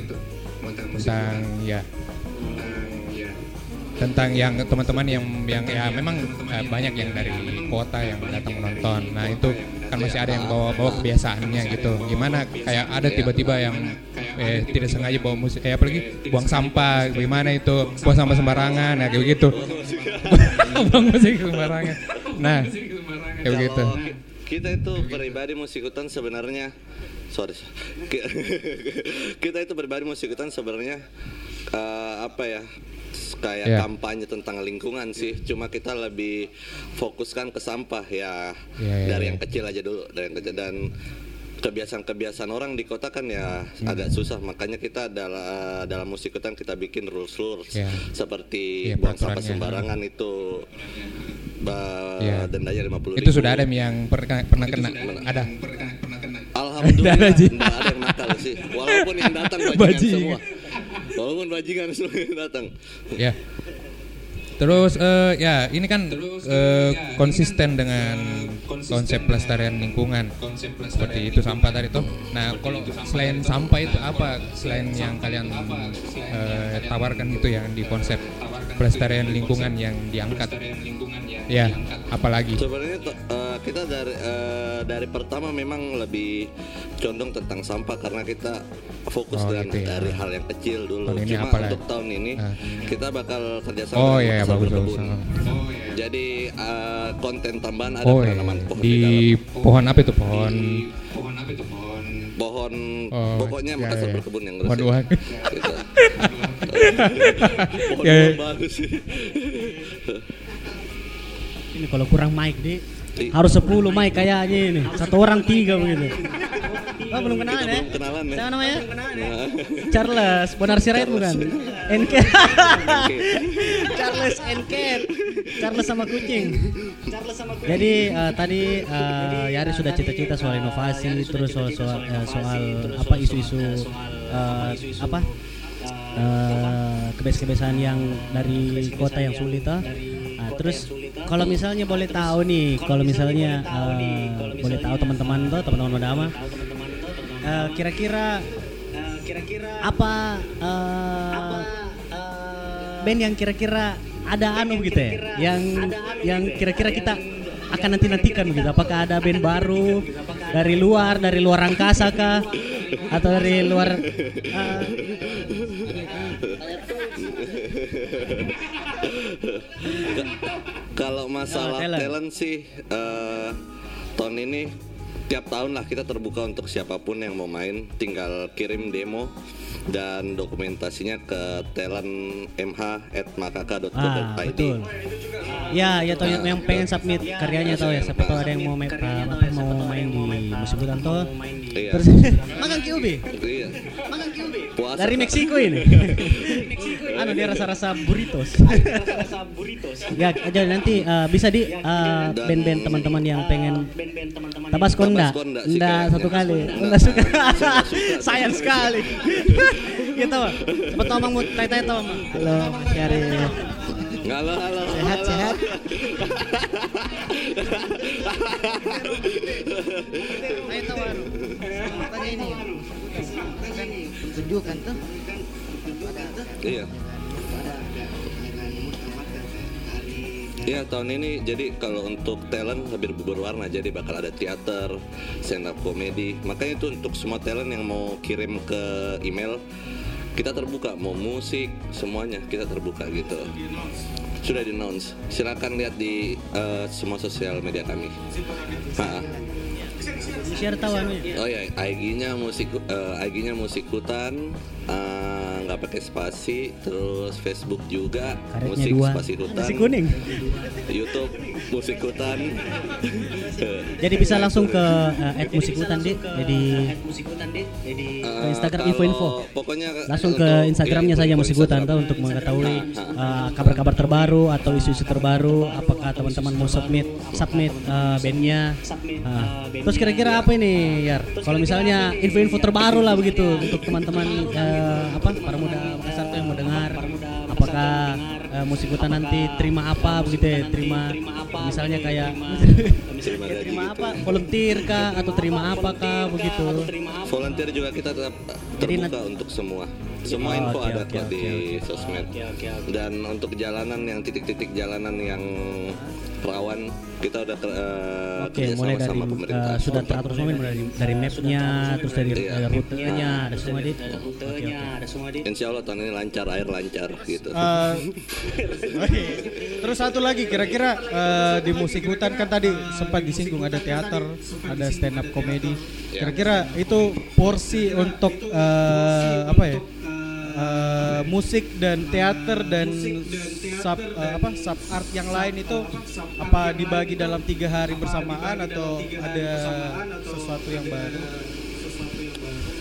Speaker 3: Tentang ya tentang yang teman-teman yang yang ya memang eh, banyak yang dari kota yang datang menonton. Nah, itu kan masih ada yang bawa bawa kebiasaannya gitu. Gimana kayak ada tiba-tiba yang eh, tidak sengaja bawa musik kayak apalagi buang sampah, gimana itu buang sampah sembarangan, ya kayak begitu. *laughs* buang musik sembarangan. Nah, kayak begitu.
Speaker 8: Kita itu pribadi musik hutan sebenarnya sorry Ki- *laughs* kita itu pribadi musik hutan sebenarnya eh, apa ya kayak
Speaker 3: Ya.
Speaker 8: kampanye tentang lingkungan sih. Cuma kita lebih fokuskan ke sampah ya.
Speaker 3: Ya, ya,
Speaker 8: dari
Speaker 3: ya.
Speaker 8: yang kecil aja dulu dari yang kecil. Dan kebiasaan-kebiasaan orang di kota kan ya agak susah. Makanya kita dalam dalam musik hutan kita bikin rules rules
Speaker 9: Ya.
Speaker 8: seperti
Speaker 9: Iya,
Speaker 8: buang sampah sembarangan itu ba-
Speaker 9: Iya.
Speaker 8: dendanya lima puluh
Speaker 9: Itu sudah ada yang pernah pernah kena. Ada.
Speaker 8: Alhamdulillah
Speaker 9: Ada,
Speaker 8: ada yang nakal sih walaupun yang datang bajingan,
Speaker 9: Bajingan.
Speaker 8: semua walaupun bajingan semua yang datang
Speaker 9: Ya. Terus eh, ya ini kan eh, konsisten dengan konsep pelestarian lingkungan seperti itu sampah tadi tuh. Nah kalau selain sampah itu apa selain yang kalian eh, tawarkan itu yang di konsep pelestarian lingkungan yang diangkat? Ya, apalagi?
Speaker 8: Sebenarnya eh, kita dari eh, dari pertama memang lebih condong tentang sampah karena kita fokus
Speaker 9: Oh,
Speaker 8: dengan
Speaker 9: gitu ya.
Speaker 8: dari hal yang kecil dulu.
Speaker 9: Tahun ini
Speaker 8: Cuma
Speaker 9: apa lagi?
Speaker 8: untuk tahun ini
Speaker 9: Ah.
Speaker 8: kita bakal kerjasama
Speaker 9: Oh
Speaker 8: dengan
Speaker 9: iya, ya,
Speaker 8: Makassar
Speaker 9: bagus bagus.
Speaker 8: Berkebun. Jadi eh, konten tambahan ada
Speaker 9: Oh iya,
Speaker 8: penanaman pohon di,
Speaker 9: di
Speaker 8: dalam.
Speaker 9: pohon apa itu pohon?
Speaker 8: Pohon
Speaker 9: Oh,
Speaker 8: pokoknya
Speaker 9: ya,
Speaker 8: Makassar
Speaker 9: ya.
Speaker 8: berkebun yang
Speaker 9: Pohon
Speaker 8: resik.
Speaker 9: uang.
Speaker 8: Gitu. *laughs* pohon
Speaker 9: Ya, ya.
Speaker 8: uang bagus sih.
Speaker 10: Ini kalau kurang mic di harus 10 mic kayaknya ini. Satu orang tiga begitu. Oh, belum kenalan
Speaker 8: Kita
Speaker 10: ya?
Speaker 8: belum kenalan ya.
Speaker 10: Siapa namanya?
Speaker 8: Nah, *laughs*
Speaker 10: Charles, Bonar Sirait bukan? Enke.
Speaker 8: Oke.
Speaker 10: Charles Enket. *laughs* Charles sama kucing. Jadi eh, tadi eh, Yari sudah cita-cita soal inovasi, terus soal soal, eh, soal apa isu-isu apa eh, kebiasaan-kebiasaan yang dari kota yang sulit ah. Nah, terus kalau misalnya boleh tahu nih, kalau misalnya eh, boleh tahu teman-teman tuh, teman-teman Modama, eh, kira-kira apa band yang kira-kira ada anu gitu ya, yang yang kira-kira kita akan nanti nantikan gitu. Apakah ada band baru dari luar, dari luar angkasa kah, atau dari luar? *laughs*
Speaker 8: Kalau masalah
Speaker 10: talent.
Speaker 8: talent. sih eh, tahun ini tiap tahun lah kita terbuka untuk siapa pun yang mau main, tinggal kirim demo dan dokumentasinya ke talent mh@makaka.co.id.
Speaker 10: Ah, betul. Ya, ya tahu yang, yang pengen submit karyanya tahu ya. Siapa tahu ada yang mau main apa mau main di musim hutan tuh.
Speaker 8: Iya.
Speaker 10: Terus makan QB.
Speaker 8: Iya. Puasa.
Speaker 10: Dari *laughs* Meksiko ini. anu dia rasa-rasa burritos. ya, aja nanti eh, bisa di eh, band-band teman-teman yang pengen Tabasco enggak?
Speaker 8: Tabasco enggak
Speaker 10: satu kali.
Speaker 8: Enggak.
Speaker 10: Suka. Sayang sekali. *laughs* gitu. Coba tahu Mang Mut, tanya-tanya tahu Mang. Halo, Mas Yari.
Speaker 8: Halo, halo.
Speaker 10: Sehat, sehat. *laughs* Tahu anu. Tanya ini.
Speaker 4: Tunjukkan tuh
Speaker 8: Iya. Iya tahun ini jadi kalau untuk talent lebih berwarna jadi bakal ada teater, stand up comedy. Makanya itu untuk semua talent yang mau kirim ke email kita terbuka mau musik semuanya kita terbuka gitu. Sudah di announce. Silakan lihat di eh, semua sosial media kami. Ha.
Speaker 10: Share tahu anu.
Speaker 8: Oh ya, IG-nya musik eh, IG-nya musik hutan eh, nggak pakai spasi, terus Facebook juga
Speaker 10: Karetnya
Speaker 8: musik
Speaker 10: dua.
Speaker 8: spasi hutan.
Speaker 10: Nasi kuning.
Speaker 8: YouTube musik hutan. *laughs*
Speaker 10: Jadi bisa langsung ke uh, musik hutan di. Jadi
Speaker 8: Eh,
Speaker 10: Instagram
Speaker 8: kalau
Speaker 10: info-info.
Speaker 8: Pokoknya
Speaker 10: langsung ke Instagramnya saja musik hutan
Speaker 8: Instagram.
Speaker 10: tuh untuk mengetahui uh, kabar-kabar terbaru atau isu-isu terbaru. Apakah teman-teman mau submit submit uh, bandnya? Nah, terus kira-kira apa ini, Yar? Kalau misalnya info-info terbaru lah begitu untuk teman-teman uh, apa para muda Makassar tuh yang mau dengar. Apakah uh, musik hutan nanti terima apa begitu ya? Terima misalnya *laughs* kayak
Speaker 8: Terima
Speaker 10: ya, terima
Speaker 8: gitu.
Speaker 10: apa? Volunteer kah atau terima apa kah begitu?
Speaker 8: Volunteer juga kita tetap
Speaker 10: Jadi
Speaker 8: terbuka untuk semua. Semua
Speaker 10: Oh,
Speaker 8: info
Speaker 10: oke,
Speaker 8: ada
Speaker 10: oke,
Speaker 8: di sosmed. Dan untuk jalanan yang titik-titik jalanan yang rawan kita udah ke- eh,
Speaker 10: Oke,
Speaker 8: kerja
Speaker 10: mulai
Speaker 8: sama
Speaker 10: dari
Speaker 8: sama pemerintah.
Speaker 10: uh, sudah teratur semua dari, dari mapnya, terus dari
Speaker 8: Iya.
Speaker 10: uh, rutenya, ada semua di. Oke, oke.
Speaker 8: Insya Allah tahun ini lancar, air lancar gitu.
Speaker 1: Eh, oke. Terus satu lagi kira-kira eh, di musik hutan kan tadi sempat disinggung ada teater, ada stand up comedy.
Speaker 8: Ya.
Speaker 1: Kira-kira itu porsi untuk eh, apa ya? Eh, musik dan teater dan sub eh, apa sub art yang lain itu apa dibagi dalam tiga hari bersamaan atau ada sesuatu yang baru?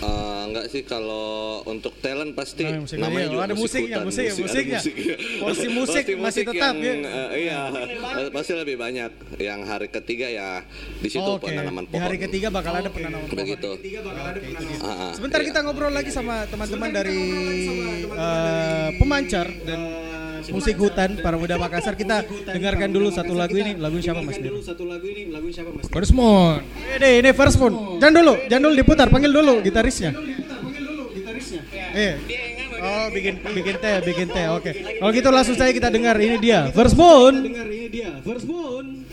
Speaker 8: Eh, enggak sih kalau untuk talent pasti
Speaker 1: Nah, musik
Speaker 8: namanya
Speaker 1: iya.
Speaker 8: juga
Speaker 1: ada
Speaker 8: musik
Speaker 1: musiknya, musik,
Speaker 8: musik- ada
Speaker 1: musiknya.
Speaker 8: musiknya.
Speaker 1: Porsi musik
Speaker 8: Pasti
Speaker 1: masih tetap,
Speaker 8: yang,
Speaker 1: ya?
Speaker 8: eh, iya pasti lebih banyak yang hari ketiga ya di situ
Speaker 1: Oke.
Speaker 8: penanaman
Speaker 1: Di hari
Speaker 8: pohon.
Speaker 1: ketiga bakal ada penanaman pohon.
Speaker 8: begitu Ah, ah,
Speaker 1: Sebentar
Speaker 8: iya.
Speaker 1: kita ngobrol lagi sama teman-teman dari eh, pemancar dan musik hutan para muda Makassar. Kita dengarkan dulu satu lagu ini. Lagu siapa Mas Dir?
Speaker 11: Satu lagu ini, lagu siapa Mas?
Speaker 9: First Moon.
Speaker 1: Ini ini first moon. Jangan dulu, jangan dulu diputar. Panggil dulu gitarisnya. Iya. Oh, bikin bikin teh, bikin teh. Oke. Kalau gitu langsung saya kita dengar ini dia. First moon.
Speaker 11: Dengar ini dia, First Moon.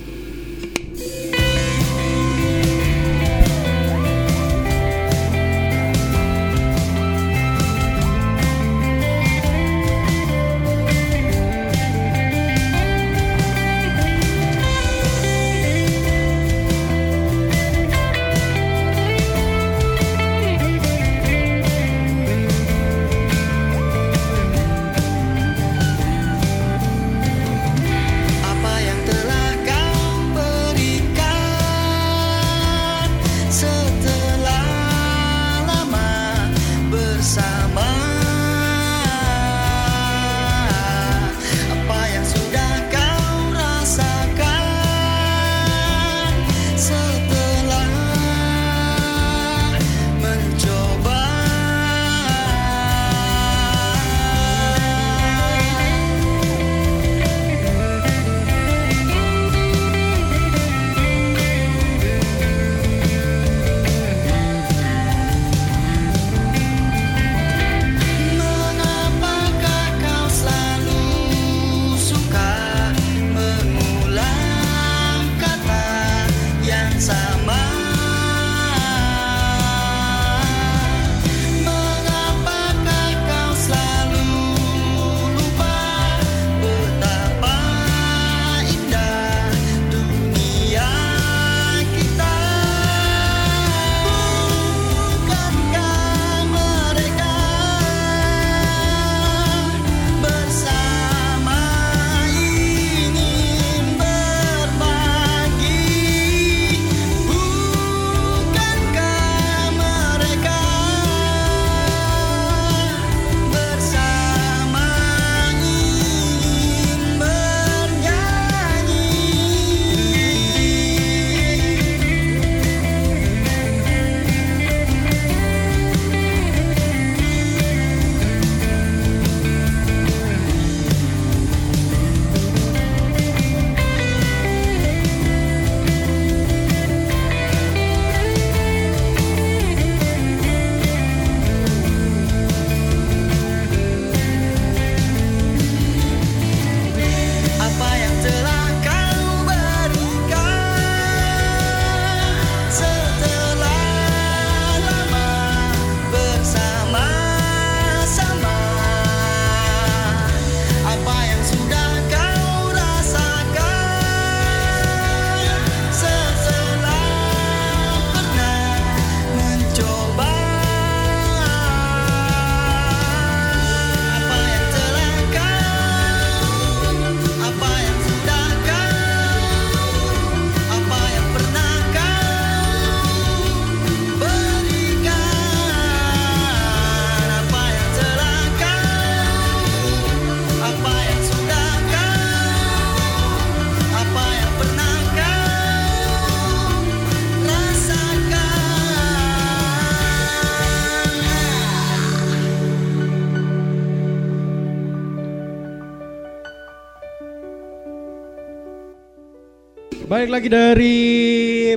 Speaker 1: Baik lagi dari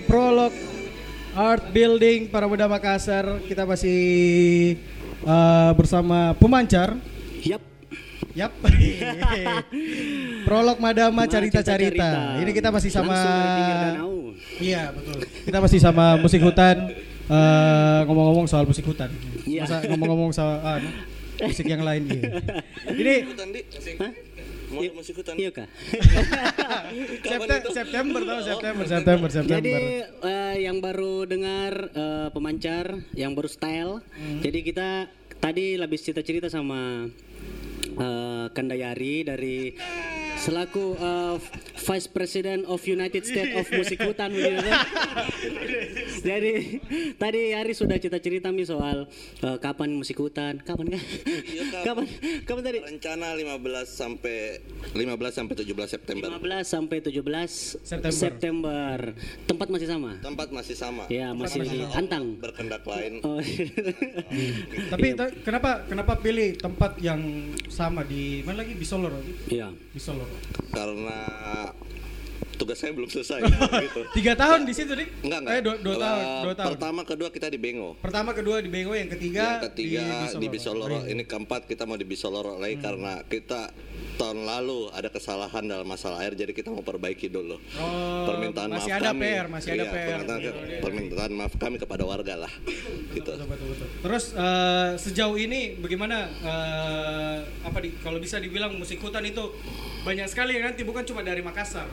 Speaker 1: prolog Art Building para muda Makassar. Kita masih eh, bersama pemancar.
Speaker 2: Yap.
Speaker 1: Yap. *laughs* prolog Madama
Speaker 2: Ma,
Speaker 1: cerita-cerita. Ini kita masih sama. Iya, betul. Kita masih sama musik hutan. Eh, ngomong-ngomong soal musik hutan.
Speaker 2: Iya.
Speaker 1: Masa ngomong-ngomong soal ah, musik yang lain iya. *laughs* Ini?
Speaker 8: Mau ada musik hutan.
Speaker 2: Iya kah? *laughs*
Speaker 1: September, September tahu September, September, September.
Speaker 2: Jadi eh, yang baru dengar eh, pemancar, yang baru style.
Speaker 1: Hmm.
Speaker 2: Jadi kita tadi habis cerita-cerita sama eh, Kandayari dari selaku eh, Vice President of United States of Musik Hutan begitu kan? Jadi tadi Ari sudah cerita-cerita mi soal eh, kapan musik hutan, kapan kan?
Speaker 8: Iya, Kak.
Speaker 2: kapan? Kapan tadi?
Speaker 8: Rencana 15 sampai 15 sampai 17 September.
Speaker 2: 15 sampai 17
Speaker 1: September.
Speaker 2: September. Tempat masih sama?
Speaker 8: Tempat masih sama.
Speaker 2: Ya, masih di
Speaker 8: Allah
Speaker 2: Antang.
Speaker 8: Berkendak lain.
Speaker 2: Oh.
Speaker 1: Tapi ta- kenapa kenapa pilih tempat yang sama di mana lagi di Solo?
Speaker 2: Iya.
Speaker 1: Di Solo.
Speaker 8: Karena tugas saya belum selesai *laughs* gitu.
Speaker 1: Tiga tahun di situ dik?
Speaker 8: Enggak enggak.
Speaker 1: Eh, dua, dua tahun. Dua tahun.
Speaker 8: Pertama kedua kita di Bengo.
Speaker 1: Pertama, kedua di Bengo, yang ketiga,
Speaker 8: yang ketiga di, Bisoloro.
Speaker 1: iya.
Speaker 8: Ini keempat kita mau di Bisoloro lagi karena kita tahun lalu ada kesalahan dalam masalah air jadi kita mau perbaiki dulu.
Speaker 1: Oh,
Speaker 8: permintaan
Speaker 1: masih
Speaker 8: maaf
Speaker 1: ada
Speaker 8: kami.
Speaker 1: PR, masih ada
Speaker 8: Iya,
Speaker 1: PR.
Speaker 8: Permintaan, permintaan maaf kami kepada warga lah. Gitu.
Speaker 1: Betul, betul, betul. Terus eh, sejauh ini bagaimana eh, apa di kalau bisa dibilang musik hutan itu banyak sekali yang nanti bukan cuma dari Makassar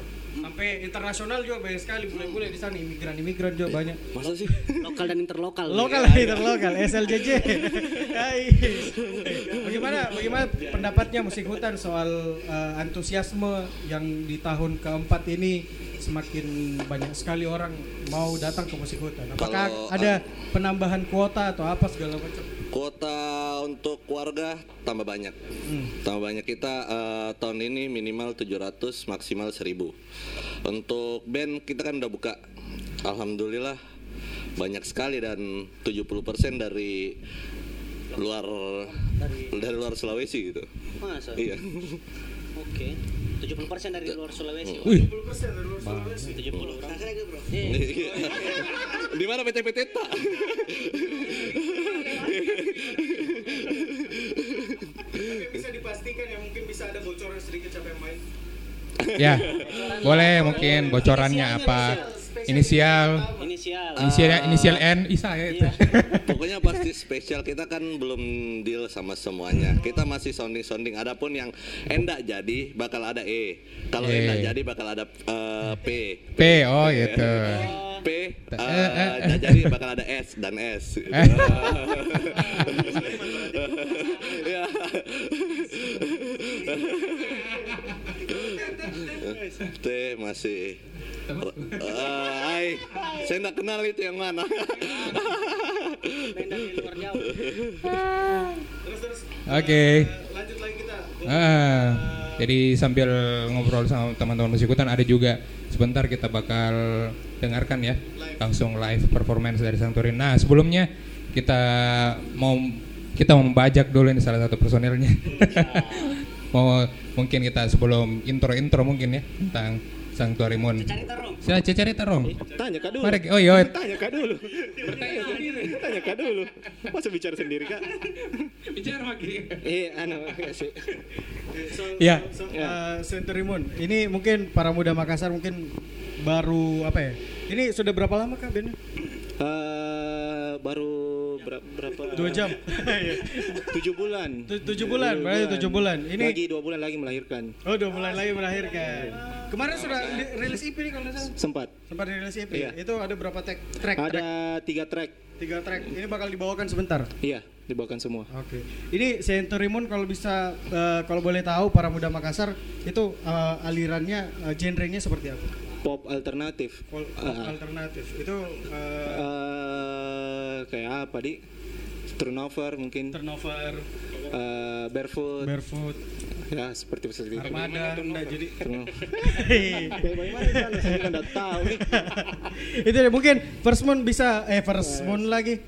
Speaker 1: sampai internasional juga banyak sekali bule-bule di sana imigran-imigran juga banyak.
Speaker 8: Masa sih?
Speaker 2: Lokal dan interlokal.
Speaker 1: Lokal interlokal SLJJ. *laughs* Hai. bagaimana bagaimana pendapatnya musik hutan soal eh, antusiasme yang di tahun keempat ini semakin banyak sekali orang mau datang ke musik hutan. Apakah
Speaker 8: Kalau,
Speaker 1: ada penambahan kuota atau apa segala macam?
Speaker 8: Kuota untuk keluarga tambah banyak.
Speaker 1: Hmm.
Speaker 8: Tambah banyak kita eh, tahun ini minimal 700 maksimal 1000. Untuk band kita kan udah buka. Alhamdulillah banyak sekali dan 70% dari luar dari luar Sulawesi gitu.
Speaker 2: Masa?
Speaker 8: Iya.
Speaker 2: Oke. 70% dari luar Sulawesi.
Speaker 9: Wih,
Speaker 2: 70 berapa? bro?
Speaker 8: Di mana PT-PT tak? *laughs*
Speaker 1: Tapi bisa dipastikan ya mungkin bisa ada bocoran sedikit siapa yang main.
Speaker 9: ya. Boleh mungkin bocorannya apa? Inisial,
Speaker 2: Inisial.
Speaker 9: inisial inisial N, Isa ya itu.
Speaker 8: Pokoknya pasti spesial kita kan belum deal sama semuanya. Kita masih sounding sounding. Adapun yang endak jadi bakal ada E. Kalau
Speaker 9: E.
Speaker 8: endak jadi bakal ada eh, P.
Speaker 9: P, oh gitu.
Speaker 8: P
Speaker 9: Eh, eh,
Speaker 8: jadi bakal ada S dan S.
Speaker 9: Eh. *laughs*
Speaker 8: Ya. T masih Ai, saya nggak kenal itu yang mana.
Speaker 9: Oke.
Speaker 1: eh, lanjut lagi kita.
Speaker 9: Ah, jadi sambil ngobrol sama teman-teman musik hutan ada juga sebentar kita bakal dengarkan ya langsung live performance dari Santorin. Nah sebelumnya kita mau kita mau membajak dulu ini salah satu personilnya. *laughs* mau mungkin kita sebelum intro-intro mungkin ya tentang Sanctuary Moon.
Speaker 2: Cari tarung.
Speaker 9: Sila cari tarong.
Speaker 12: Tanya kak dulu.
Speaker 9: Mari, oh iya,
Speaker 12: Tanya kak dulu. Bertanya sendiri. Tanya kak dulu. Masa bicara sendiri kak?
Speaker 9: bicara lagi.
Speaker 12: Eh, anu sih.
Speaker 1: So,
Speaker 9: Iya.
Speaker 1: so, uh, Century Moon. Ini mungkin para muda Makassar mungkin baru apa ya? Ini sudah berapa lama kak bandnya?
Speaker 12: Baru berapa? berapa?
Speaker 1: Dua jam. *laughs*
Speaker 12: Tujuh bulan.
Speaker 1: Tu- tujuh bulan, berarti tujuh bulan. Ini
Speaker 12: lagi dua bulan lagi melahirkan.
Speaker 1: oh dua bulan lagi melahirkan. Kemarin sudah rilis EP nih kalau salah.
Speaker 12: Sempat.
Speaker 1: Sempat rilis EP.
Speaker 12: Iya.
Speaker 1: Itu ada berapa track? Track.
Speaker 12: Ada
Speaker 1: track.
Speaker 12: tiga track.
Speaker 1: Tiga track. Ini bakal dibawakan sebentar.
Speaker 12: Iya, dibawakan semua.
Speaker 1: Oke. Ini Century Moon kalau bisa eh, kalau boleh tahu para muda Makassar itu eh, alirannya eh, genrenya seperti apa?
Speaker 12: Pop alternatif.
Speaker 1: Pol-
Speaker 12: Ah.
Speaker 1: alternatif. Itu eh,
Speaker 12: Eh, kayak apa di? Turnover mungkin.
Speaker 1: turnover,
Speaker 12: Eh, barefoot.
Speaker 1: barefoot,
Speaker 12: ya seperti seperti itu.
Speaker 1: armada, enggak jadi. *laughs*
Speaker 12: Bagaimana? Saya nggak tahu nih. *laughs*
Speaker 1: itu deh mungkin First Moon bisa eh First Moon lagi.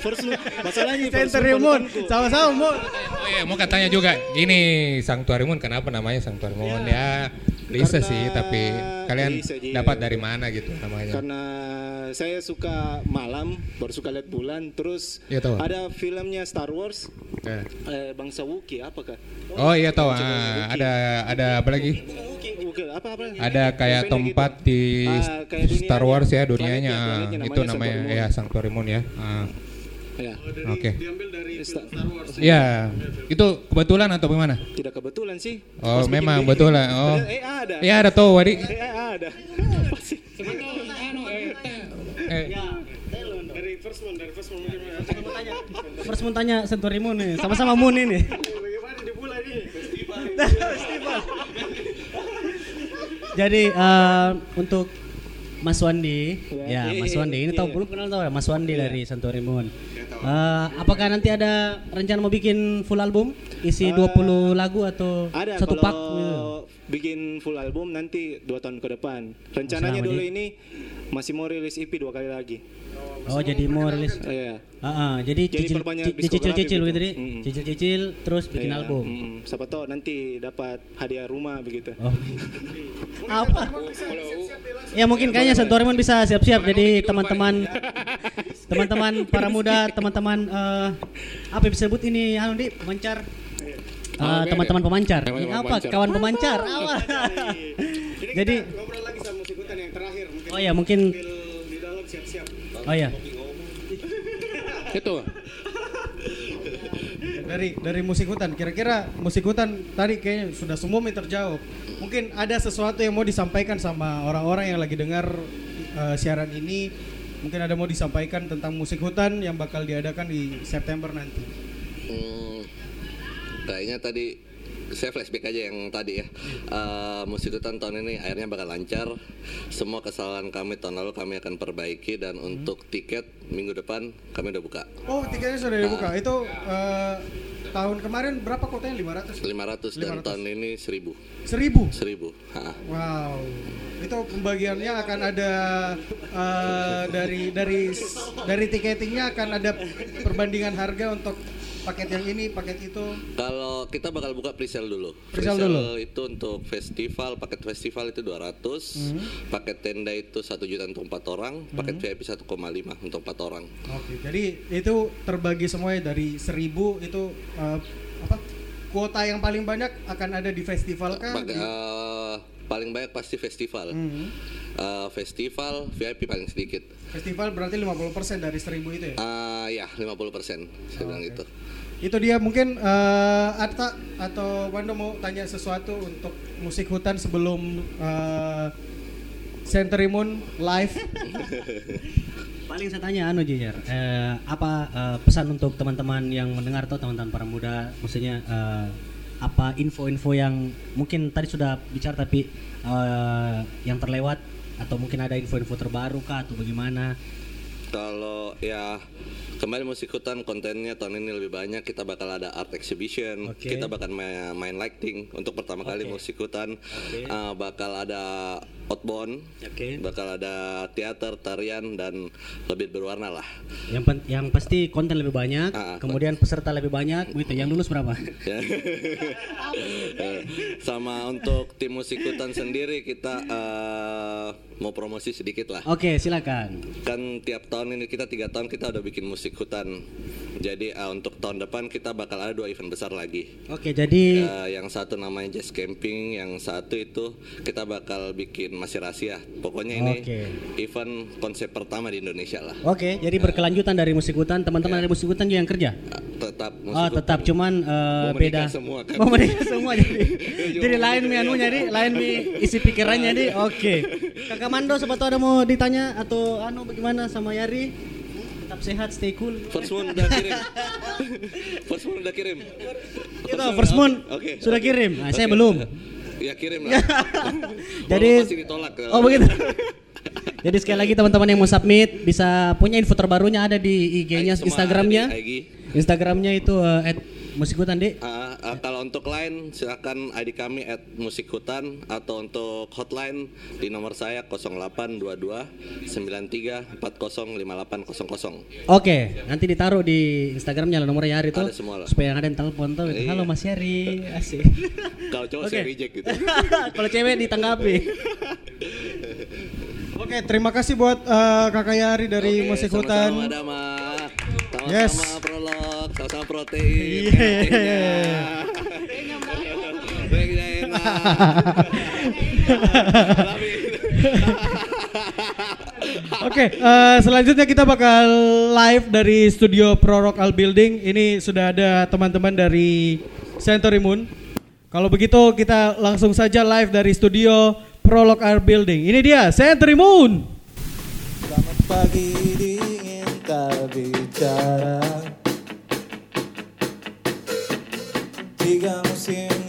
Speaker 12: First Moon, masalahnya First
Speaker 1: Century Moon sama-sama Moon.
Speaker 9: Oh iya, mau katanya juga gini Sanctuary Moon kenapa namanya Sanctuary Moon ya? Bisa sih, tapi kalian dapat dari mana gitu namanya?
Speaker 12: Karena saya suka malam, baru suka lihat bulan. Terus
Speaker 9: Iya, tahu.
Speaker 12: Ada filmnya Star Wars,
Speaker 9: Eh.
Speaker 12: eh, bangsa Wookiee apakah?
Speaker 9: Oh iya tahu, ah, ada ada apa lagi?
Speaker 12: Wookiee apa apa?
Speaker 9: Ada kayak
Speaker 12: pendek
Speaker 9: tempat
Speaker 12: gitu.
Speaker 9: di
Speaker 12: Ah, kayak
Speaker 9: Star. Wars ya dunianya, ah,
Speaker 12: planetnya
Speaker 9: itu
Speaker 12: namanya Sanctuary
Speaker 9: ya Sanctuary Moon ya. Ah,
Speaker 12: Ya,
Speaker 9: Oke.
Speaker 1: Diambil dari
Speaker 12: Star-
Speaker 1: Star Wars.
Speaker 9: Ya, itu kebetulan atau bagaimana?
Speaker 12: tidak kebetulan sih.
Speaker 9: Oh,
Speaker 12: bikin
Speaker 9: memang
Speaker 12: video,
Speaker 9: betulan. Oh.
Speaker 12: Eh ada.
Speaker 9: Ya ada tuh, Wadi.
Speaker 12: Eh ada. Apa sih?
Speaker 9: Eh,
Speaker 1: Dari First Moon. First Moon tanya Century Moon nih, sama-sama Moon ini. Jadi eh, untuk Mas Wandi, ya Mas Wandi ini tahu belum kenal tahu ya Mas Wandi dari Century Moon. Eh, apakah nanti ada rencana mau bikin full album isi 20 lagu atau
Speaker 12: Ada
Speaker 1: satu
Speaker 12: kalau
Speaker 1: pak gitu?
Speaker 12: bikin full album nanti dua tahun ke depan. Rencananya dulu ini masih mau rilis EP dua kali lagi.
Speaker 1: Oh jadi mau rilis.
Speaker 12: Iya.
Speaker 1: Ah, ah, jadi
Speaker 12: Jadi
Speaker 1: cicil dicicil-cicil gitu deh.
Speaker 12: gitu. Mm.
Speaker 1: Cicil-cicil terus bikin
Speaker 12: Iya,
Speaker 1: album.
Speaker 12: mm, siapa tahu nanti dapat hadiah rumah begitu.
Speaker 1: Oh. Apa? Ya mungkin kayaknya Santoriman bisa siap-siap jadi teman-teman *laughs* teman-teman para muda, teman-teman eh, apa yang bisa sebut ini anu di pemancar
Speaker 3: beda.
Speaker 1: teman-teman pemancar. Apa?
Speaker 3: pemancar.
Speaker 1: Kawan pemancar. Apa? Jadi
Speaker 12: ngobrol lagi sama musik hutan yang terakhir mungkin
Speaker 1: Oh ya, mungkin
Speaker 12: di dalam siap-siap.
Speaker 1: Oh ya.
Speaker 3: Itu.
Speaker 1: Dari dari musik hutan, kira-kira musik hutan tadi kayaknya sudah semua terjawab. Mungkin ada sesuatu yang mau disampaikan sama orang-orang yang lagi dengar eh, siaran ini. Mungkin ada mau disampaikan tentang musik hutan yang bakal diadakan di September nanti.
Speaker 8: Hmm, kayaknya tadi saya flashback aja yang tadi ya. Eh, musik hutan tahun ini akhirnya bakal lancar. Semua kesalahan kami tahun lalu kami akan perbaiki dan untuk tiket minggu depan kami udah buka.
Speaker 1: Oh, tiketnya sudah dibuka. Itu eh, tahun kemarin berapa kotanya? 500?
Speaker 8: 500 dan
Speaker 1: 500.
Speaker 8: tahun ini 1000.
Speaker 1: 1000.
Speaker 8: 1000. Ha.
Speaker 1: Wow. Itu pembagiannya akan ada eh, dari dari dari tiketingnya akan ada perbandingan harga untuk paket yang ini, paket itu.
Speaker 8: Kalau kita bakal buka presale dulu.
Speaker 1: Presale dulu.
Speaker 8: itu untuk festival, paket festival itu 200,
Speaker 1: Hmm.
Speaker 8: paket tenda itu 1 juta untuk 4 orang, paket VIP 1,5 untuk 4 orang.
Speaker 1: Oke, jadi itu terbagi semuanya dari 1000 itu eh, apa? Kuota yang paling banyak akan ada di festival Di-
Speaker 8: eh, paling banyak pasti festival.
Speaker 1: Hmm.
Speaker 8: Eh, festival VIP paling sedikit.
Speaker 1: Festival berarti 50% dari 1000 itu ya?
Speaker 8: Eh, ya 50% saya bilang itu.
Speaker 1: Itu dia mungkin eh, Atta atau Wando mau tanya sesuatu untuk musik hutan sebelum eh, Century Moon live. *laughs* Paling saya tanya anu Jijar, eh, apa eh, pesan untuk teman-teman yang mendengar atau teman-teman para muda, maksudnya eh, apa info-info yang mungkin tadi sudah bicara tapi eh, yang terlewat atau mungkin ada info-info terbaru kah atau bagaimana?
Speaker 8: Kalau ya kembali musik hutan kontennya tahun ini lebih banyak kita bakal ada art exhibition
Speaker 1: Oke.
Speaker 8: kita bakal main, main lighting untuk pertama kali
Speaker 1: Oke.
Speaker 8: musik hutan
Speaker 1: Oke.
Speaker 8: Uh, bakal ada outbound
Speaker 1: Oke.
Speaker 8: bakal ada teater tarian dan lebih berwarna lah
Speaker 1: Yang pen- yang pasti konten lebih banyak,
Speaker 8: Ah,
Speaker 1: kemudian peserta lebih banyak, gitu. Yang lulus berapa?
Speaker 8: Ya. Eh, *laughs* sama untuk tim musik hutan sendiri kita uh, mau promosi sedikit lah
Speaker 1: Oke, silakan.
Speaker 8: kan tiap tahun ini kita tiga tahun kita udah bikin musik hutan jadi uh, untuk tahun depan kita bakal ada dua event besar lagi
Speaker 1: Oke, jadi
Speaker 8: Uh, yang satu namanya jazz camping yang satu itu kita bakal bikin masih rahasia pokoknya ini
Speaker 1: Oke.
Speaker 8: event konsep pertama di Indonesia lah
Speaker 1: Oke, jadi berkelanjutan dari musik hutan, teman-teman dari musik hutan juga yang kerja.
Speaker 8: Uh, tetap musik
Speaker 1: Oh,
Speaker 8: hutan.
Speaker 1: tetap cuman
Speaker 8: Mau
Speaker 1: beda.
Speaker 8: semua kan.
Speaker 1: Mau menikah semua jadi. *laughs*
Speaker 8: Juga
Speaker 1: jadi lain mi
Speaker 8: iya.
Speaker 1: di, lain mi isi pikirannya di. Oke. Kakak Mando sepatu ada mau ditanya atau anu bagaimana sama Yari? Tetap sehat, stay cool.
Speaker 8: First Moon udah kirim *laughs* First Moon udah kirim
Speaker 1: Itu First Moon
Speaker 8: Oke,
Speaker 1: sudah kirim. Nah, saya
Speaker 8: Oke.
Speaker 1: belum.
Speaker 8: ya kirim lah *laughs*
Speaker 1: Jadi
Speaker 8: ditolak
Speaker 1: Oh begitu. *laughs* Jadi sekali lagi teman-teman yang mau submit bisa punya info terbarunya ada di IG-nya, Instagramnya. Instagramnya itu eh, at musik hutan deh.
Speaker 8: Ah, ah, kalau untuk line silakan ID kami at musik hutan atau untuk hotline di nomor saya 0822 93 40 5800.
Speaker 1: Oke, nanti ditaruh di Instagramnya lah nomornya Yari tuh.
Speaker 8: Ada semua lah.
Speaker 1: Supaya yang ada yang telepon tuh.
Speaker 8: Iya.
Speaker 1: Halo Mas Yari, asik. *laughs*
Speaker 8: Kalau cowok
Speaker 1: Oke.
Speaker 8: saya reject gitu. *laughs*
Speaker 1: Kalau cewek ditanggapi. *laughs* Oke, terima kasih buat eh, Kakak Yari dari
Speaker 8: Oke,
Speaker 1: Musik
Speaker 8: sama-sama,
Speaker 1: Hutan.
Speaker 8: Dama. Sama-sama
Speaker 1: Yes.
Speaker 8: prolog, sama-sama protein.
Speaker 1: Iya.
Speaker 8: kreatifnya. Baiknya enak. *laughs*
Speaker 1: Oke, eh, selanjutnya kita bakal live dari studio Pro Rock Al Building. Ini sudah ada teman-teman dari Century Moon. Kalau begitu kita langsung saja live dari studio Pro Rock Al Building. Ini dia Century Moon.
Speaker 13: Selamat pagi dingin
Speaker 5: bicara Tiga musim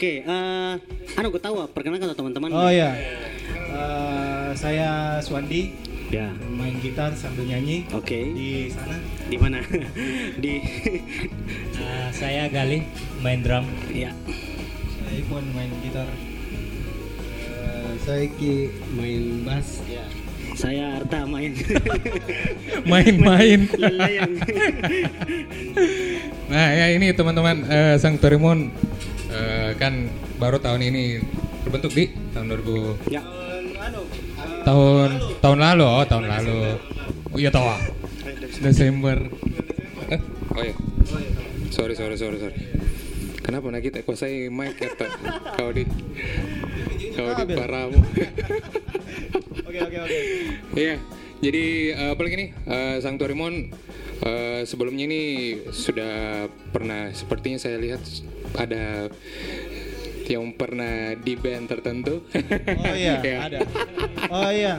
Speaker 2: Oke, eh anu gue tahu, perkenalkan teman-teman.
Speaker 12: Oh ya, Eh, saya Swandi,
Speaker 2: Ya.
Speaker 12: main gitar sambil nyanyi
Speaker 2: Oke.
Speaker 12: di sana.
Speaker 2: Di mana? *laughs* Di
Speaker 14: saya Galih main drum.
Speaker 2: ya.
Speaker 12: Saya Ipon main gitar.
Speaker 15: saya Ki main bass.
Speaker 2: Ya. Saya Arta main. *laughs*
Speaker 9: Main-main. Nah ya ini teman-teman eh, Sanctuary Moon kan baru tahun ini terbentuk di tahun 2000
Speaker 2: ya.
Speaker 9: tahun tahun lalu oh tahun lalu oh iya tahu ah. Desember
Speaker 3: Eh, oh ya. Sorry, sorry, sorry, sorry. Kenapa nak kita kuasai mic kata kau di kau di paramu. *laughs*
Speaker 12: Oke oke oke.
Speaker 3: Iya, jadi eh, apalagi nih eh, Sanctuary Mon eh, sebelumnya ini sudah pernah sepertinya saya lihat ada yang pernah di band tertentu.
Speaker 12: Oh *laughs* iya,
Speaker 3: Ya.
Speaker 12: ada. Oh iya.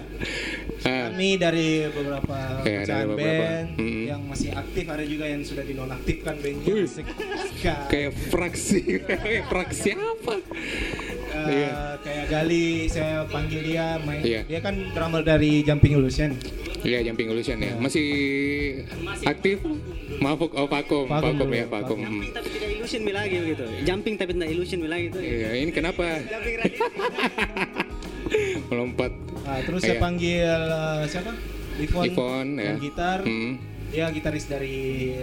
Speaker 3: Ah.
Speaker 12: Kami dari beberapa
Speaker 3: Iya, dari beberapa.
Speaker 12: band
Speaker 3: Mm-mm.
Speaker 12: yang masih aktif, ada juga yang sudah dinonaktifkan bandnya.
Speaker 3: Kayak fraksi, kayak *laughs* fraksi apa?
Speaker 12: Eh,
Speaker 3: Iya.
Speaker 12: Kayak Gali, saya panggil dia main.
Speaker 3: Iya.
Speaker 12: Dia kan drummer dari Jumping Illusion.
Speaker 3: Iya, Jumping Illusion ya. Masih aktif? Maaf, oh Pakum, Pakum, ya, Pakum.
Speaker 2: Tapi tidak illusion mi lagi gitu. Jumping tapi tidak illusion mi lagi itu.
Speaker 3: Iya, ini kenapa? *laughs* Melompat.
Speaker 12: Ah, terus
Speaker 3: Iya.
Speaker 12: saya panggil eh, siapa? Ivon,
Speaker 3: Ivon, ya.
Speaker 12: gitar.
Speaker 3: Hmm.
Speaker 12: Dia gitaris dari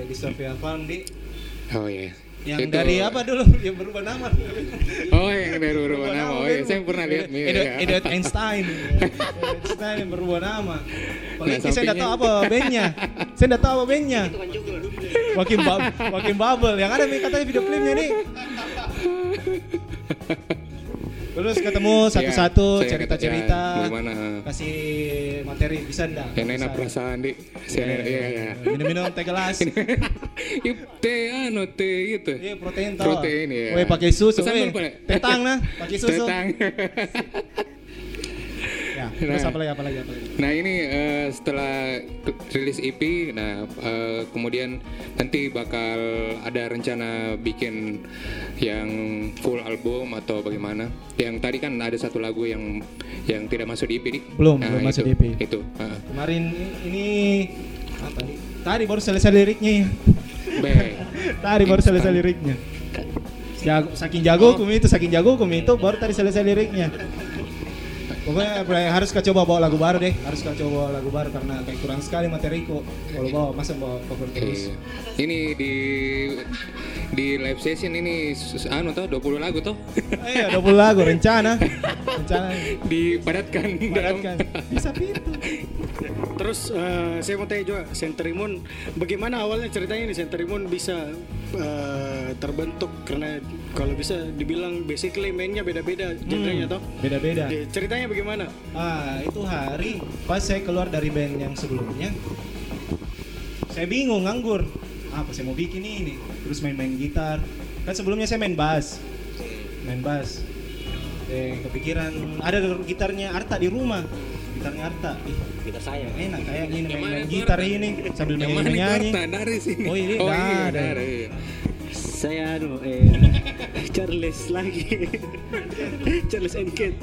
Speaker 12: Dystopia Farm di
Speaker 3: Oh iya.
Speaker 12: yang
Speaker 3: Itu-
Speaker 12: dari apa dulu? *laughs* Yang berubah nama.
Speaker 3: Oh, yang dari berubah nama. Oh iya, saya pernah lihat. Iya,
Speaker 12: Edward,
Speaker 3: iya.
Speaker 12: Edward Einstein. *laughs* Einstein yang berubah nama. Apalagi
Speaker 3: Nah,
Speaker 12: saya
Speaker 3: sampingnya-
Speaker 12: tahu apa bandnya. Saya tidak tahu apa bandnya. Wakim Bub Wakim Bubble. Yang ada nih katanya video klipnya nih. Terus ketemu satu-satu
Speaker 3: Iya,
Speaker 12: cerita-cerita.
Speaker 3: kata, ya, bagaimana?
Speaker 12: Kasih materi bisa enggak?
Speaker 3: Yang enak perasaan di.
Speaker 12: Iya,
Speaker 3: iya.
Speaker 12: Minum-minum teh gelas.
Speaker 3: Teh anu teh itu.
Speaker 12: Iya protein tau.
Speaker 3: Protein ya.
Speaker 12: Weh pakai susu.
Speaker 3: Pesan.
Speaker 12: Tetang nah, pakai susu.
Speaker 3: Tetang. *laughs*
Speaker 12: Terus
Speaker 3: Nah.
Speaker 12: apa lagi apa lagi apa lagi?
Speaker 3: Nah ini eh, setelah rilis EP, nah eh, kemudian nanti bakal ada rencana bikin yang full album atau bagaimana? Yang tadi kan ada satu lagu yang yang tidak masuk di EP nih.
Speaker 12: Belum,
Speaker 3: Nah,
Speaker 12: belum masuk
Speaker 3: itu,
Speaker 12: di EP.
Speaker 3: Itu. ah.
Speaker 12: Kemarin ini apa nih? Tadi baru selesai liriknya ya. *laughs* Tadi baru selesai liriknya. Jago, saking jago kum itu, saking jago itu baru tadi selesai liriknya. Pokoknya harus kau coba bawa lagu baru deh, harus kau coba bawa lagu baru karena kayak kurang sekali materiku. Kalau bawa masa bawa cover terus.
Speaker 3: Iya. Ini di di live session ini anu toh 20 lagu toh.
Speaker 12: Iya, 20 lagu rencana. Rencana
Speaker 3: Dipadatkan.
Speaker 12: Padatkan. Bisa pintu.
Speaker 1: Terus eh, saya mau tanya juga, Senterimun, bagaimana awalnya ceritanya nih Senterimun bisa eh, terbentuk karena kalau bisa dibilang basically mainnya beda-beda genrenya toh.
Speaker 12: Beda-beda.
Speaker 1: Eh, Ceritanya bagaimana?
Speaker 12: Ah, itu hari pas saya keluar dari band yang sebelumnya. Saya bingung nganggur. Apa saya mau bikin ini? Terus main-main gitar. Kan sebelumnya saya main bass. Main bass. Eh, kepikiran ada gitarnya Arta di rumah. Gitarnya Arta. Ih, gitar saya enak kayak gini main-main gitar ini sambil?
Speaker 3: Dari sini.
Speaker 12: Oh, ini
Speaker 3: Oh, iya, dari.
Speaker 2: Saya anu eh *laughs* Charles lagi. *laughs* Charles and Kate.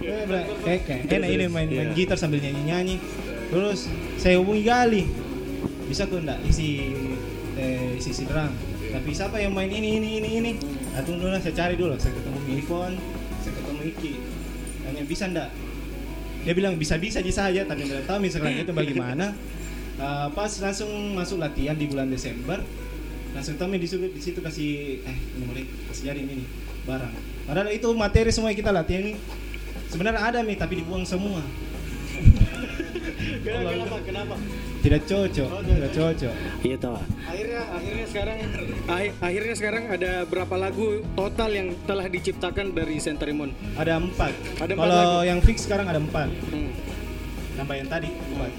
Speaker 12: Eh, kayak kayak enak ini main main
Speaker 2: Iya.
Speaker 12: gitar sambil nyanyi nyanyi. Terus saya hubungi Gali. Bisa kok enggak isi eh, isi drum? Tapi siapa yang main ini ini ini ini? Nah, tunggu dulu saya cari dulu. Saya ketemu Milifon saya ketemu Iki tanya bisa enggak dia bilang bisa bisa bisa saja tapi tidak tahu misalnya itu bagaimana. *laughs* Eh, pas langsung masuk latihan di bulan Desember langsung Tommy disuruh di situ kasih eh ini mulai kasih jadi ini nih, barang padahal itu materi semua yang kita latihan ini sebenarnya ada nih tapi dibuang semua
Speaker 1: Kenapa? Kenapa?
Speaker 12: tidak cocok tidak cocok
Speaker 2: Iya toh.
Speaker 1: Akhirnya akhirnya sekarang akhir- akhirnya sekarang ada berapa lagu total yang telah diciptakan dari Senterimun?
Speaker 12: ada empat
Speaker 1: Ada empat
Speaker 12: kalau
Speaker 1: lagu.
Speaker 12: yang fix sekarang ada empat
Speaker 1: Hmm.
Speaker 12: tambah yang tadi empat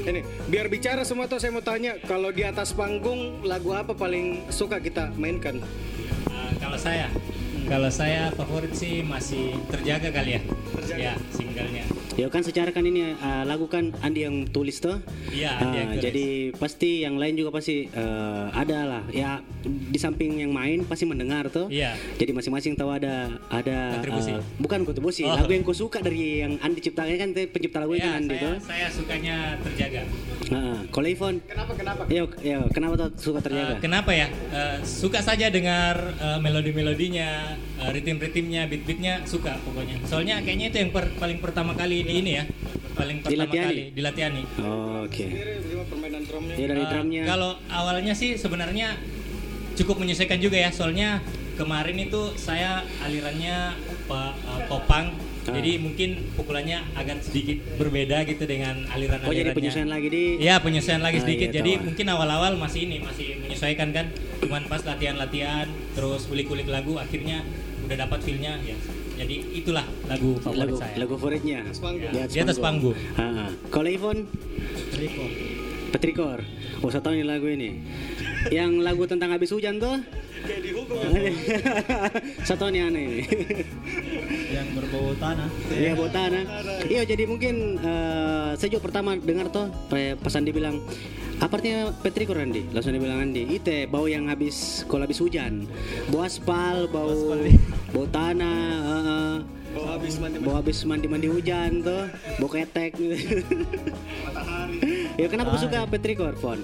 Speaker 1: Ini biar bicara semua tuh saya mau tanya kalau di atas panggung lagu apa paling suka kita mainkan?
Speaker 14: Uh, kalau saya, kalau saya favorit sih masih terjaga kali ya. Ya, singlenya.
Speaker 2: Ya kan secara kan ini eh, lagu kan Andi yang tulis tuh.
Speaker 14: Iya, tulis.
Speaker 2: jadi pasti yang lain juga pasti eh, ada lah. Ya di samping yang main pasti mendengar tuh.
Speaker 14: Iya.
Speaker 2: Jadi masing-masing tahu ada ada
Speaker 14: Kontribusi.
Speaker 2: eh, bukan kontribusi,
Speaker 14: Oh.
Speaker 2: lagu yang kau suka dari yang Andi ciptakan kan pencipta lagu itu
Speaker 14: Ya,
Speaker 2: Andi
Speaker 14: saya,
Speaker 2: tuh.
Speaker 14: saya sukanya terjaga.
Speaker 2: Nah, kalau Ivon,
Speaker 1: Kenapa kenapa?
Speaker 2: ya, ya kenapa tuh suka
Speaker 14: Uh,
Speaker 2: terjaga?
Speaker 14: kenapa ya? Uh, suka saja dengar uh, melodi-melodinya, uh, ritm-ritmnya, beat-beatnya suka pokoknya. Soalnya kayaknya itu yang per- paling pertama kali di ini ya, paling pertama
Speaker 2: Dilatihani?
Speaker 14: kali dilatihani.
Speaker 2: Oh, Oke.
Speaker 1: Bagaimana permainan drumnya?
Speaker 2: Ya dari
Speaker 14: Uh,
Speaker 2: drumnya.
Speaker 14: Kalau awalnya sih sebenarnya cukup menyesuaikan juga ya, soalnya kemarin itu saya alirannya uh, popang,
Speaker 2: Ah.
Speaker 14: jadi mungkin pukulannya agak sedikit berbeda gitu dengan aliran
Speaker 2: Oh jadi penyesuaian lagi di.
Speaker 14: Iya penyesuaian lagi
Speaker 2: Ah,
Speaker 14: sedikit.
Speaker 2: iya,
Speaker 14: Jadi
Speaker 2: tahu.
Speaker 14: mungkin awal-awal masih ini masih menyesuaikan kan. Cuman pas latihan-latihan terus kulik-kulik lagu akhirnya udah dapat feelnya ya. Jadi itulah lagu favorit
Speaker 2: lagu
Speaker 14: saya.
Speaker 2: lagu favoritnya
Speaker 14: Di atas panggung.
Speaker 2: Ah, ah. Kalau Ivon Petrikor. Oh, saya tahu nih lagu ini. Yang lagu tentang habis hujan tuh?
Speaker 16: Kayak dihukum. *laughs*
Speaker 2: Satu ini aneh ini. *laughs*
Speaker 15: berbau tanah.
Speaker 2: Iya bau tanah. Iya jadi mungkin saya juga pertama dengar tuh eh, pas Andi bilang apa artinya petrikor Andi? Langsung dia bilang Andi, itu bau yang habis kalau habis hujan, bau aspal, bau bau tanah, eh,
Speaker 16: Bau habis mandi
Speaker 2: bau habis mandi mandi hujan tuh, bau ketek. gitu. ya kenapa kau suka petrikor, Fon?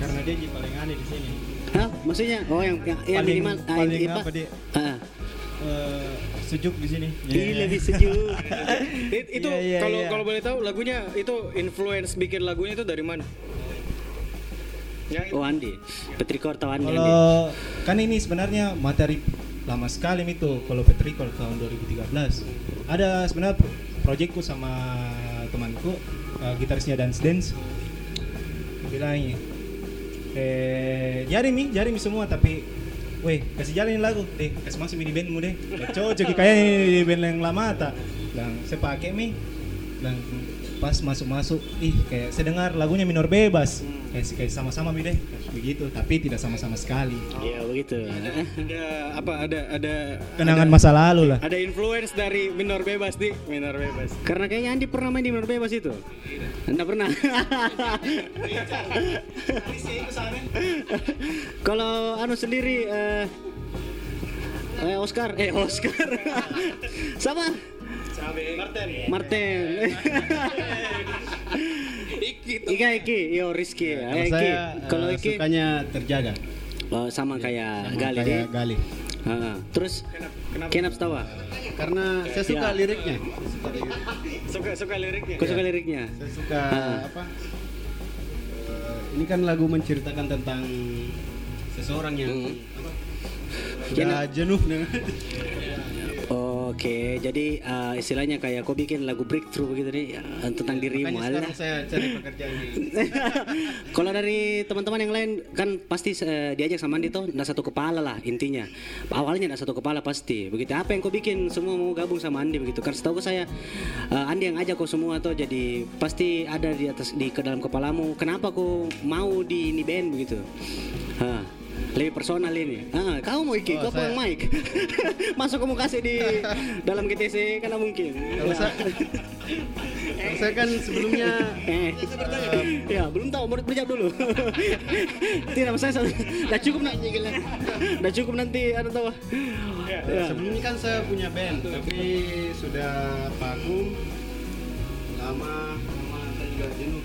Speaker 15: Karena dia yang paling aneh di sini.
Speaker 2: Hah? Maksudnya? Oh yang yang, yang
Speaker 15: Paling-
Speaker 2: minimal ah,
Speaker 15: paling
Speaker 2: yang-
Speaker 15: apa, Dik?
Speaker 2: Ah.
Speaker 15: Eh, sejuk di sini.
Speaker 2: Iya, lebih sejuk. *laughs*
Speaker 16: It- itu
Speaker 15: Iya, iya,
Speaker 16: kalau
Speaker 15: iya.
Speaker 16: kalau boleh tahu lagunya itu influence bikin lagunya itu dari mana?
Speaker 2: Oh Andi, petrikor tahu Andi.
Speaker 15: Kalau kan ini sebenarnya materi lama sekali itu kalau Petrikol tahun 2013. Ada sebenarnya pro- proyekku sama temanku eh, gitarisnya Dance Dance bilangnya eh jari mi jari mi semua tapi weh kasih jalan ini lagu. Deh kasih masuk mi di bandmu deh. Cocok kayaknya di band yang lama tak dan saya pakai mi. Dan pas masuk masuk ih kayak saya dengar lagunya minor bebas. Kayak kayak sama-sama mi deh begitu tapi tidak sama-sama sekali
Speaker 2: Iya begitu.
Speaker 16: Ada apa ada ada
Speaker 15: kenangan
Speaker 16: ada-
Speaker 15: masa lalu lah
Speaker 16: Ada influence dari minor bebas di minor bebas.
Speaker 2: Karena kayaknya Andi pernah main di minor bebas itu. Anda pernah? *laughs* Kalau anu sendiri eh eh Oscar, eh Oscar. *laughs* Sama
Speaker 16: Martin.
Speaker 2: Martin. *laughs* Ika Iki, yo Rizky.
Speaker 15: Kalau
Speaker 2: Eh, Iki.
Speaker 15: saya
Speaker 2: Kalau
Speaker 15: eh,
Speaker 2: Iki
Speaker 15: sukanya terjaga
Speaker 2: oh, sama kayak
Speaker 15: Sama
Speaker 2: Gali
Speaker 15: kayak. Gali.
Speaker 2: Ah, terus kenapa tawa?
Speaker 15: karena saya suka
Speaker 2: Ya.
Speaker 15: liriknya
Speaker 16: Suka suka liriknya.
Speaker 2: Kau suka liriknya?
Speaker 15: saya suka
Speaker 2: Ah.
Speaker 15: apa eh, ini kan lagu menceritakan tentang seseorang yang apa sudah jenuh dengan
Speaker 2: Oke, jadi uh, istilahnya kayak kau bikin lagu breakthrough begitu nih uh, tentang dirimu.
Speaker 15: makanya saya cari pekerjaan *laughs*
Speaker 2: Kalau dari teman-teman yang lain kan pasti eh, diajak sama Andi tuh nggak satu kepala lah intinya. Awalnya nggak satu kepala pasti. Begitu apa yang kau bikin semua mau gabung sama Andi begitu. Karena setahu saya eh, Andi yang ajak kau semua tuh jadi pasti ada di atas di ke dalam kepalamu. Kenapa kau mau di ini band begitu? Hah. Lebih personal ini. Ah, kau mau iki,
Speaker 15: Oh,
Speaker 2: kau yang mic. *laughs* Masuk kamu kasih di dalam GTC karena mungkin.
Speaker 15: Kalau saya- Kalau saya kan sebelumnya
Speaker 2: Eh, *laughs* ya belum tahu mau berjawab dulu. *laughs* Tidak, saya sudah cukup nanti gila. Udah cukup nanti ada tahu. Ya.
Speaker 15: sebelumnya kan saya punya band tapi sudah vakum lama lama saya juga jenuh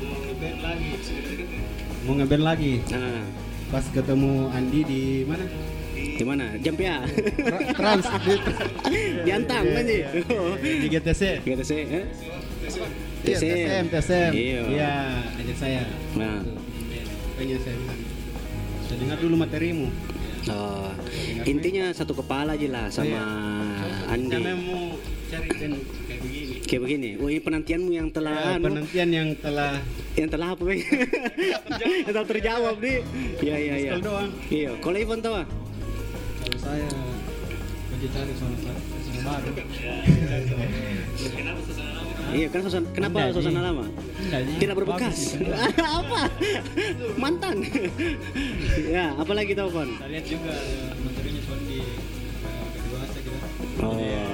Speaker 15: mau ngeband lagi mau ngeband lagi
Speaker 2: Nah,
Speaker 15: pas ketemu Andi di mana
Speaker 2: di mana? Jampia.
Speaker 15: Trans di, *laughs*
Speaker 2: Di Antang kan sih.
Speaker 15: di GTC
Speaker 2: GTC, eh?
Speaker 15: Iya, TSM, TSM.
Speaker 2: Iya.
Speaker 15: Iya, ajak saya.
Speaker 2: Nah.
Speaker 15: Makanya saya saya dengar dulu materimu.
Speaker 2: Oh, intinya satu kepala aja lah sama
Speaker 15: Iya.
Speaker 2: Andi.
Speaker 15: Saya mau cari band kayak begini.
Speaker 2: Kayak begini. Oh, ini penantianmu yang telah
Speaker 15: Ya,
Speaker 2: anu,
Speaker 15: penantian yang telah
Speaker 2: yang telah apa? *laughs* Yang telah terjawab nih. Iya, iya, iya.
Speaker 15: Doang.
Speaker 2: Iya, kalau Ivan tahu? ah?
Speaker 15: kalau saya lagi cari suasana suasana baru.
Speaker 2: Iya, kan suasana, kenapa suasana lama?
Speaker 15: Enggak.
Speaker 2: Tidak berbekas. *laughs* Apa? Mantan. *laughs* ya, apalagi tahu?
Speaker 15: Saya lihat juga eh, materinya Sondi eh, kedua saya kira.
Speaker 2: Oh.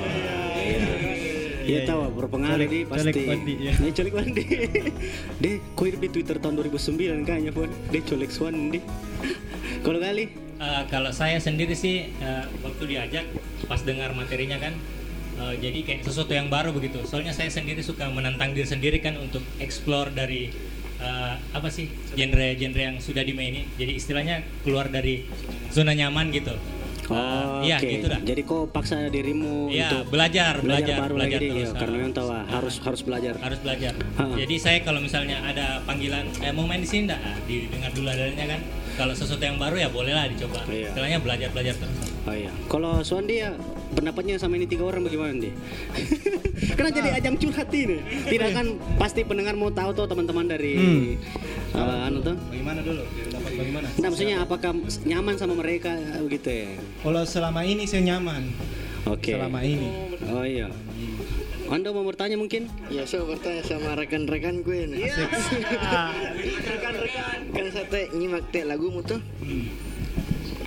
Speaker 2: Iya. Iya tahu berpengaruh
Speaker 15: Colek-
Speaker 2: di pasti.
Speaker 15: colek Wandi, ya.
Speaker 2: Iya, colek Wandi. *laughs* Deh, hidup di Twitter tahun 2009 kayaknya, Pon. Deh, colek Wandi. *laughs* Kalau kali?
Speaker 14: Eh, kalau saya sendiri sih eh, waktu diajak pas dengar materinya kan eh, jadi kayak sesuatu yang baru begitu. Soalnya saya sendiri suka menantang diri sendiri kan untuk explore dari eh, apa sih genre-genre yang sudah dimaini. Jadi istilahnya keluar dari zona nyaman gitu.
Speaker 2: Oh,
Speaker 14: iya,
Speaker 2: oke.
Speaker 14: gitu dah.
Speaker 2: Jadi kau paksa dirimu
Speaker 14: Iya,
Speaker 2: untuk
Speaker 14: belajar, belajar,
Speaker 2: baru
Speaker 14: belajar
Speaker 2: lagi
Speaker 14: terus.
Speaker 2: iya, karena memang tahu ah, harus harus belajar.
Speaker 14: harus belajar.
Speaker 2: Ha.
Speaker 14: Jadi saya kalau misalnya ada panggilan eh mau main di sini enggak? Ah, didengar dulu adanya kan. Kalau sesuatu yang baru ya bolehlah dicoba.
Speaker 2: Iya.
Speaker 14: Istilahnya belajar belajar terus.
Speaker 2: Oh iya. Kalau Suandi ya pendapatnya sama ini tiga orang bagaimana nih? *laughs* Karena jadi ajang curhat ini. Tidak *laughs* kan pasti pendengar mau tahu tuh teman-teman dari eh, anu tuh.
Speaker 15: Bagaimana dulu? Bagaimana?
Speaker 2: Nah, maksudnya apakah nyaman sama mereka begitu ya?
Speaker 15: Kalau selama ini saya nyaman.
Speaker 2: Oke.
Speaker 15: Selama ini.
Speaker 2: Oh iya. Anda mau bertanya mungkin?
Speaker 4: Ya, saya bertanya sama rekan-rekan gue nih. *laughs* Rekan-rekan. Kan saya nyimak teh lagumu tuh.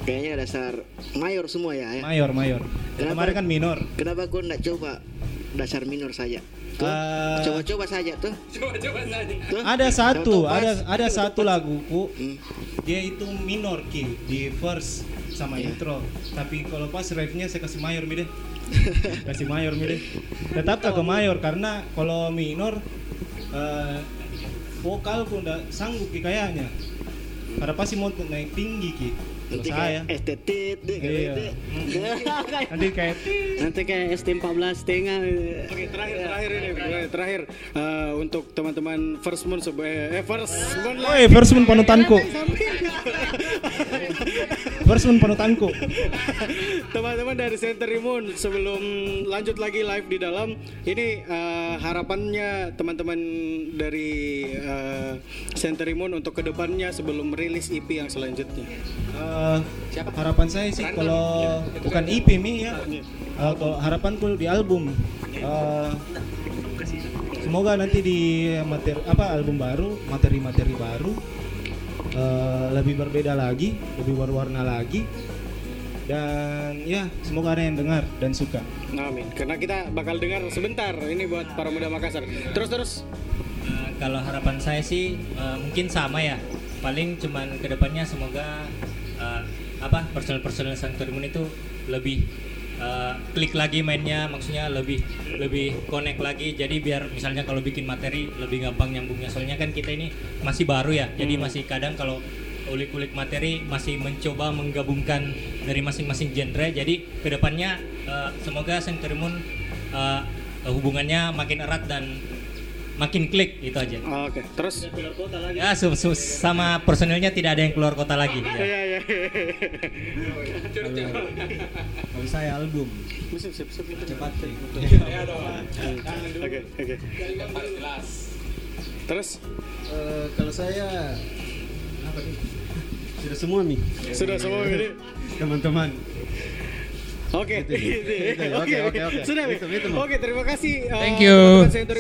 Speaker 4: Kayaknya dasar mayor semua ya. ya?
Speaker 12: Mayor, mayor. Yang Kemarin kan minor.
Speaker 4: Kenapa kau nggak coba dasar minor saja? Tuh,
Speaker 12: Eh,
Speaker 4: Coba-coba saja tuh.
Speaker 3: Coba-coba saja.
Speaker 4: Tuh,
Speaker 12: Ada satu,
Speaker 4: tahu-tahu
Speaker 12: ada
Speaker 4: pas.
Speaker 12: ada satu laguku. Dia itu minor ki di verse sama intro. Tapi kalau pas refnya saya kasih mayor mi deh. *laughs* kasih mayor mi deh. Tetap ke mayor karena kalau minor eh, vokalku ndak sanggup kayaknya. Pada pasti mau naik tinggi ki. Kalau
Speaker 4: Nanti
Speaker 12: saya.
Speaker 4: kayak estetit deh.
Speaker 12: Iya. Nanti kayak *laughs*
Speaker 2: Nanti kayak ST14 setengah.
Speaker 1: Oke terakhir terakhir ini terakhir, terakhir eh, untuk teman-teman First Moon sebagai eh First Moon
Speaker 12: Oh, eh, First Moon panutanku. *laughs* First Moon panutanku.
Speaker 1: Teman-teman dari Center Moon sebelum lanjut lagi live di dalam ini eh, harapannya teman-teman dari eh, Center Moon untuk ke depannya sebelum merilis EP yang selanjutnya.
Speaker 12: Eh, harapan saya sih kalau bukan EP mi ya. Eh, kalau harapanku di album. Eh, semoga nanti di materi apa album baru, materi-materi baru eh, lebih berbeda lagi, lebih berwarna lagi. Dan ya, semoga ada yang dengar dan suka.
Speaker 1: Amin. Karena kita bakal dengar sebentar ini buat para muda Makassar. Terus terus.
Speaker 14: Eh, kalau harapan saya sih eh, mungkin sama ya. Paling cuman ke depannya semoga eh, apa personel-personel Sanctorium itu lebih eh, klik lagi mainnya, maksudnya lebih lebih connect lagi. Jadi biar misalnya kalau bikin materi lebih gampang nyambungnya. Soalnya kan kita ini masih baru ya. Jadi
Speaker 1: Hmm.
Speaker 14: masih kadang kalau ulik-ulik materi masih mencoba menggabungkan dari masing-masing genre. Jadi ke depannya eh, semoga Sanctorium eh, hubungannya makin erat dan makin klik itu aja.
Speaker 1: Oke, terus
Speaker 14: Ya su- su- sama personilnya tidak ada yang keluar kota lagi. ya.
Speaker 1: Iya iya.
Speaker 12: Kalau saya album.
Speaker 1: Sip, sip, sip.
Speaker 12: Cepat sih.
Speaker 1: Oke, oke. Terus
Speaker 15: Eh, kalau saya apa nih? Sudah semua nih.
Speaker 1: Sudah semua ini.
Speaker 15: Teman-teman.
Speaker 1: Oke,
Speaker 15: Itu, itu, itu.
Speaker 1: oke,
Speaker 15: Oke,
Speaker 1: oke,
Speaker 15: oke, oke.
Speaker 1: Sudah,
Speaker 15: Itu, itu,
Speaker 1: Oke, terima kasih. uh,
Speaker 9: Thank you,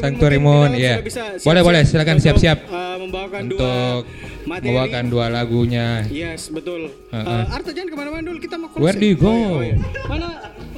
Speaker 1: Sanctuary Moon.
Speaker 9: Ya. Boleh,
Speaker 1: siap-siap
Speaker 9: boleh, silakan
Speaker 1: untuk,
Speaker 9: siap-siap.
Speaker 1: uh, membawakan dua
Speaker 9: Untuk
Speaker 1: materi.
Speaker 9: membawakan dua lagunya.
Speaker 1: Yes, betul.
Speaker 9: Uh-uh.
Speaker 1: Uh, Arta jangan ke mana-mana dulu, kita mau
Speaker 9: Where do you go?
Speaker 1: Oh, iya. Mana,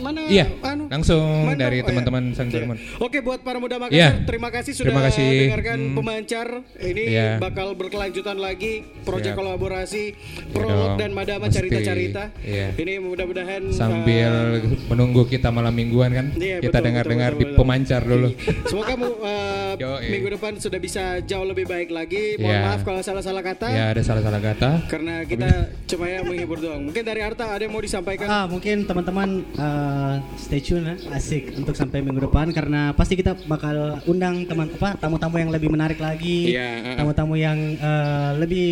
Speaker 1: mana?
Speaker 9: Iya,
Speaker 1: anu?
Speaker 9: langsung
Speaker 1: Mana?
Speaker 9: dari
Speaker 1: Oh, iya.
Speaker 9: teman-teman Sanctuary Moon.
Speaker 1: Oke, buat para muda Makassar,
Speaker 9: Iya.
Speaker 1: terima kasih sudah
Speaker 9: Terima kasih.
Speaker 1: dengarkan
Speaker 9: Hmm.
Speaker 1: pemancar. Ini
Speaker 9: Iya.
Speaker 1: bakal berkelanjutan lagi, proyek kolaborasi,
Speaker 9: Iya
Speaker 1: prolog
Speaker 9: dong,
Speaker 1: dan madama cerita-cerita.
Speaker 9: Iya.
Speaker 1: Ini mudah-mudahan
Speaker 9: Sambil
Speaker 1: uh,
Speaker 9: menunggu kita malam mingguan kan,
Speaker 1: Iya,
Speaker 9: kita dengar-dengar di
Speaker 1: betul,
Speaker 9: pemancar dulu.
Speaker 1: Semoga mu, *laughs* uh,
Speaker 9: Yoi.
Speaker 1: minggu depan sudah bisa jauh lebih baik lagi. Mohon
Speaker 9: Iya.
Speaker 1: maaf kalau salah-salah kata.
Speaker 9: Ya ada salah-salah kata.
Speaker 1: Karena kita cuma ya menghibur doang. Mungkin dari Arta ada yang mau disampaikan?
Speaker 10: Ah, mungkin teman-teman stay tune ya, asik untuk sampai minggu depan karena pasti kita bakal undang teman apa tamu-tamu yang lebih menarik lagi,
Speaker 3: Iya, uh-uh.
Speaker 10: tamu-tamu yang eh, lebih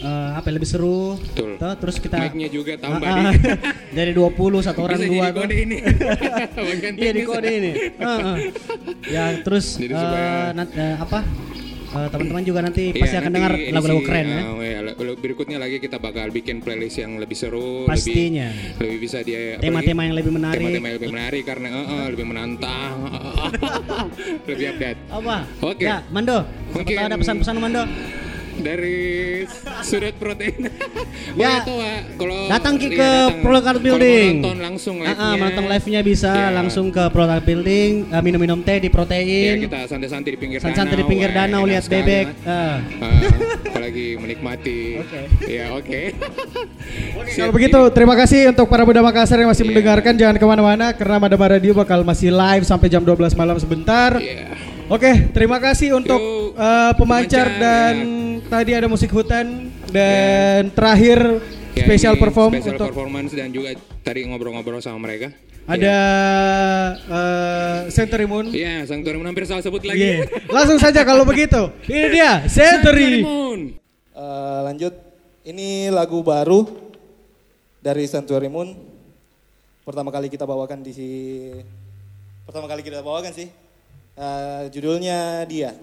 Speaker 10: eh, apa lebih seru.
Speaker 3: Betul.
Speaker 10: Tuh, terus kita
Speaker 3: Mic-nya juga tambah
Speaker 10: Ah, ah.
Speaker 3: nih. *laughs*
Speaker 10: dari 20 satu orang
Speaker 3: Bisa
Speaker 10: dua
Speaker 3: jadi kode
Speaker 10: tuh.
Speaker 3: ini. *laughs*
Speaker 10: Iya di kode ini. Ah, ah. Ya terus
Speaker 3: Jadi
Speaker 10: eh,
Speaker 3: supaya-
Speaker 10: nat- eh, apa? Eh, teman-teman juga nanti
Speaker 3: Iya,
Speaker 10: pasti akan
Speaker 3: nanti
Speaker 10: dengar lagu-lagu keren ya.
Speaker 3: uh, ya, le- berikutnya lagi kita bakal bikin playlist yang lebih seru,
Speaker 10: Pastinya.
Speaker 3: lebih, lebih bisa dia
Speaker 10: Tema-tema yang lebih menarik.
Speaker 3: tema-tema yang lebih menarik karena uh, uh, lebih menantang, lebih update.
Speaker 10: Apa?
Speaker 3: Oke.
Speaker 10: Ya, Mando.
Speaker 3: Mungkin-
Speaker 10: ada pesan-pesan Mando?
Speaker 3: Dari sudut protein. *laughs*
Speaker 10: Ya,
Speaker 3: Boleh tuh, Wak, kalau
Speaker 10: Datang
Speaker 3: iya,
Speaker 10: ke Art
Speaker 3: Kalau mau
Speaker 10: Building.
Speaker 3: nonton langsung
Speaker 10: Ah, ah,
Speaker 3: live-nya.
Speaker 10: menonton live-nya bisa
Speaker 3: Iya.
Speaker 10: langsung ke Prolog Art Building, eh, minum-minum teh di
Speaker 3: Iya,
Speaker 10: protein.
Speaker 3: kita santai-santai di pinggir
Speaker 10: Santai-santai di
Speaker 3: danau.
Speaker 10: pinggir
Speaker 3: wah,
Speaker 10: danau lihat bebek. Ah.
Speaker 3: Ah, *laughs* apalagi menikmati.
Speaker 10: Oke.
Speaker 3: Ya, oke.
Speaker 1: Kalau begitu, terima kasih untuk para muda Makassar yang masih mendengarkan. Jangan ke mana-mana karena Madama Radio bakal masih live sampai jam 12 malam sebentar. Oke, terima kasih untuk uh, pemancar dan tadi ada musik hutan dan terakhir
Speaker 3: Ya,
Speaker 1: special perform
Speaker 3: special
Speaker 1: untuk
Speaker 3: performance dan juga tadi ngobrol-ngobrol sama mereka.
Speaker 1: ada uh, Century Moon.
Speaker 3: Iya, Sanctuary Moon hampir salah sebut lagi.
Speaker 1: Yeah. Langsung saja kalau begitu. Ini dia Century.
Speaker 15: Eh, lanjut, ini lagu baru dari Sanctuary Moon. Pertama kali kita bawakan di si pertama kali kita bawakan sih. Eh, judulnya dia.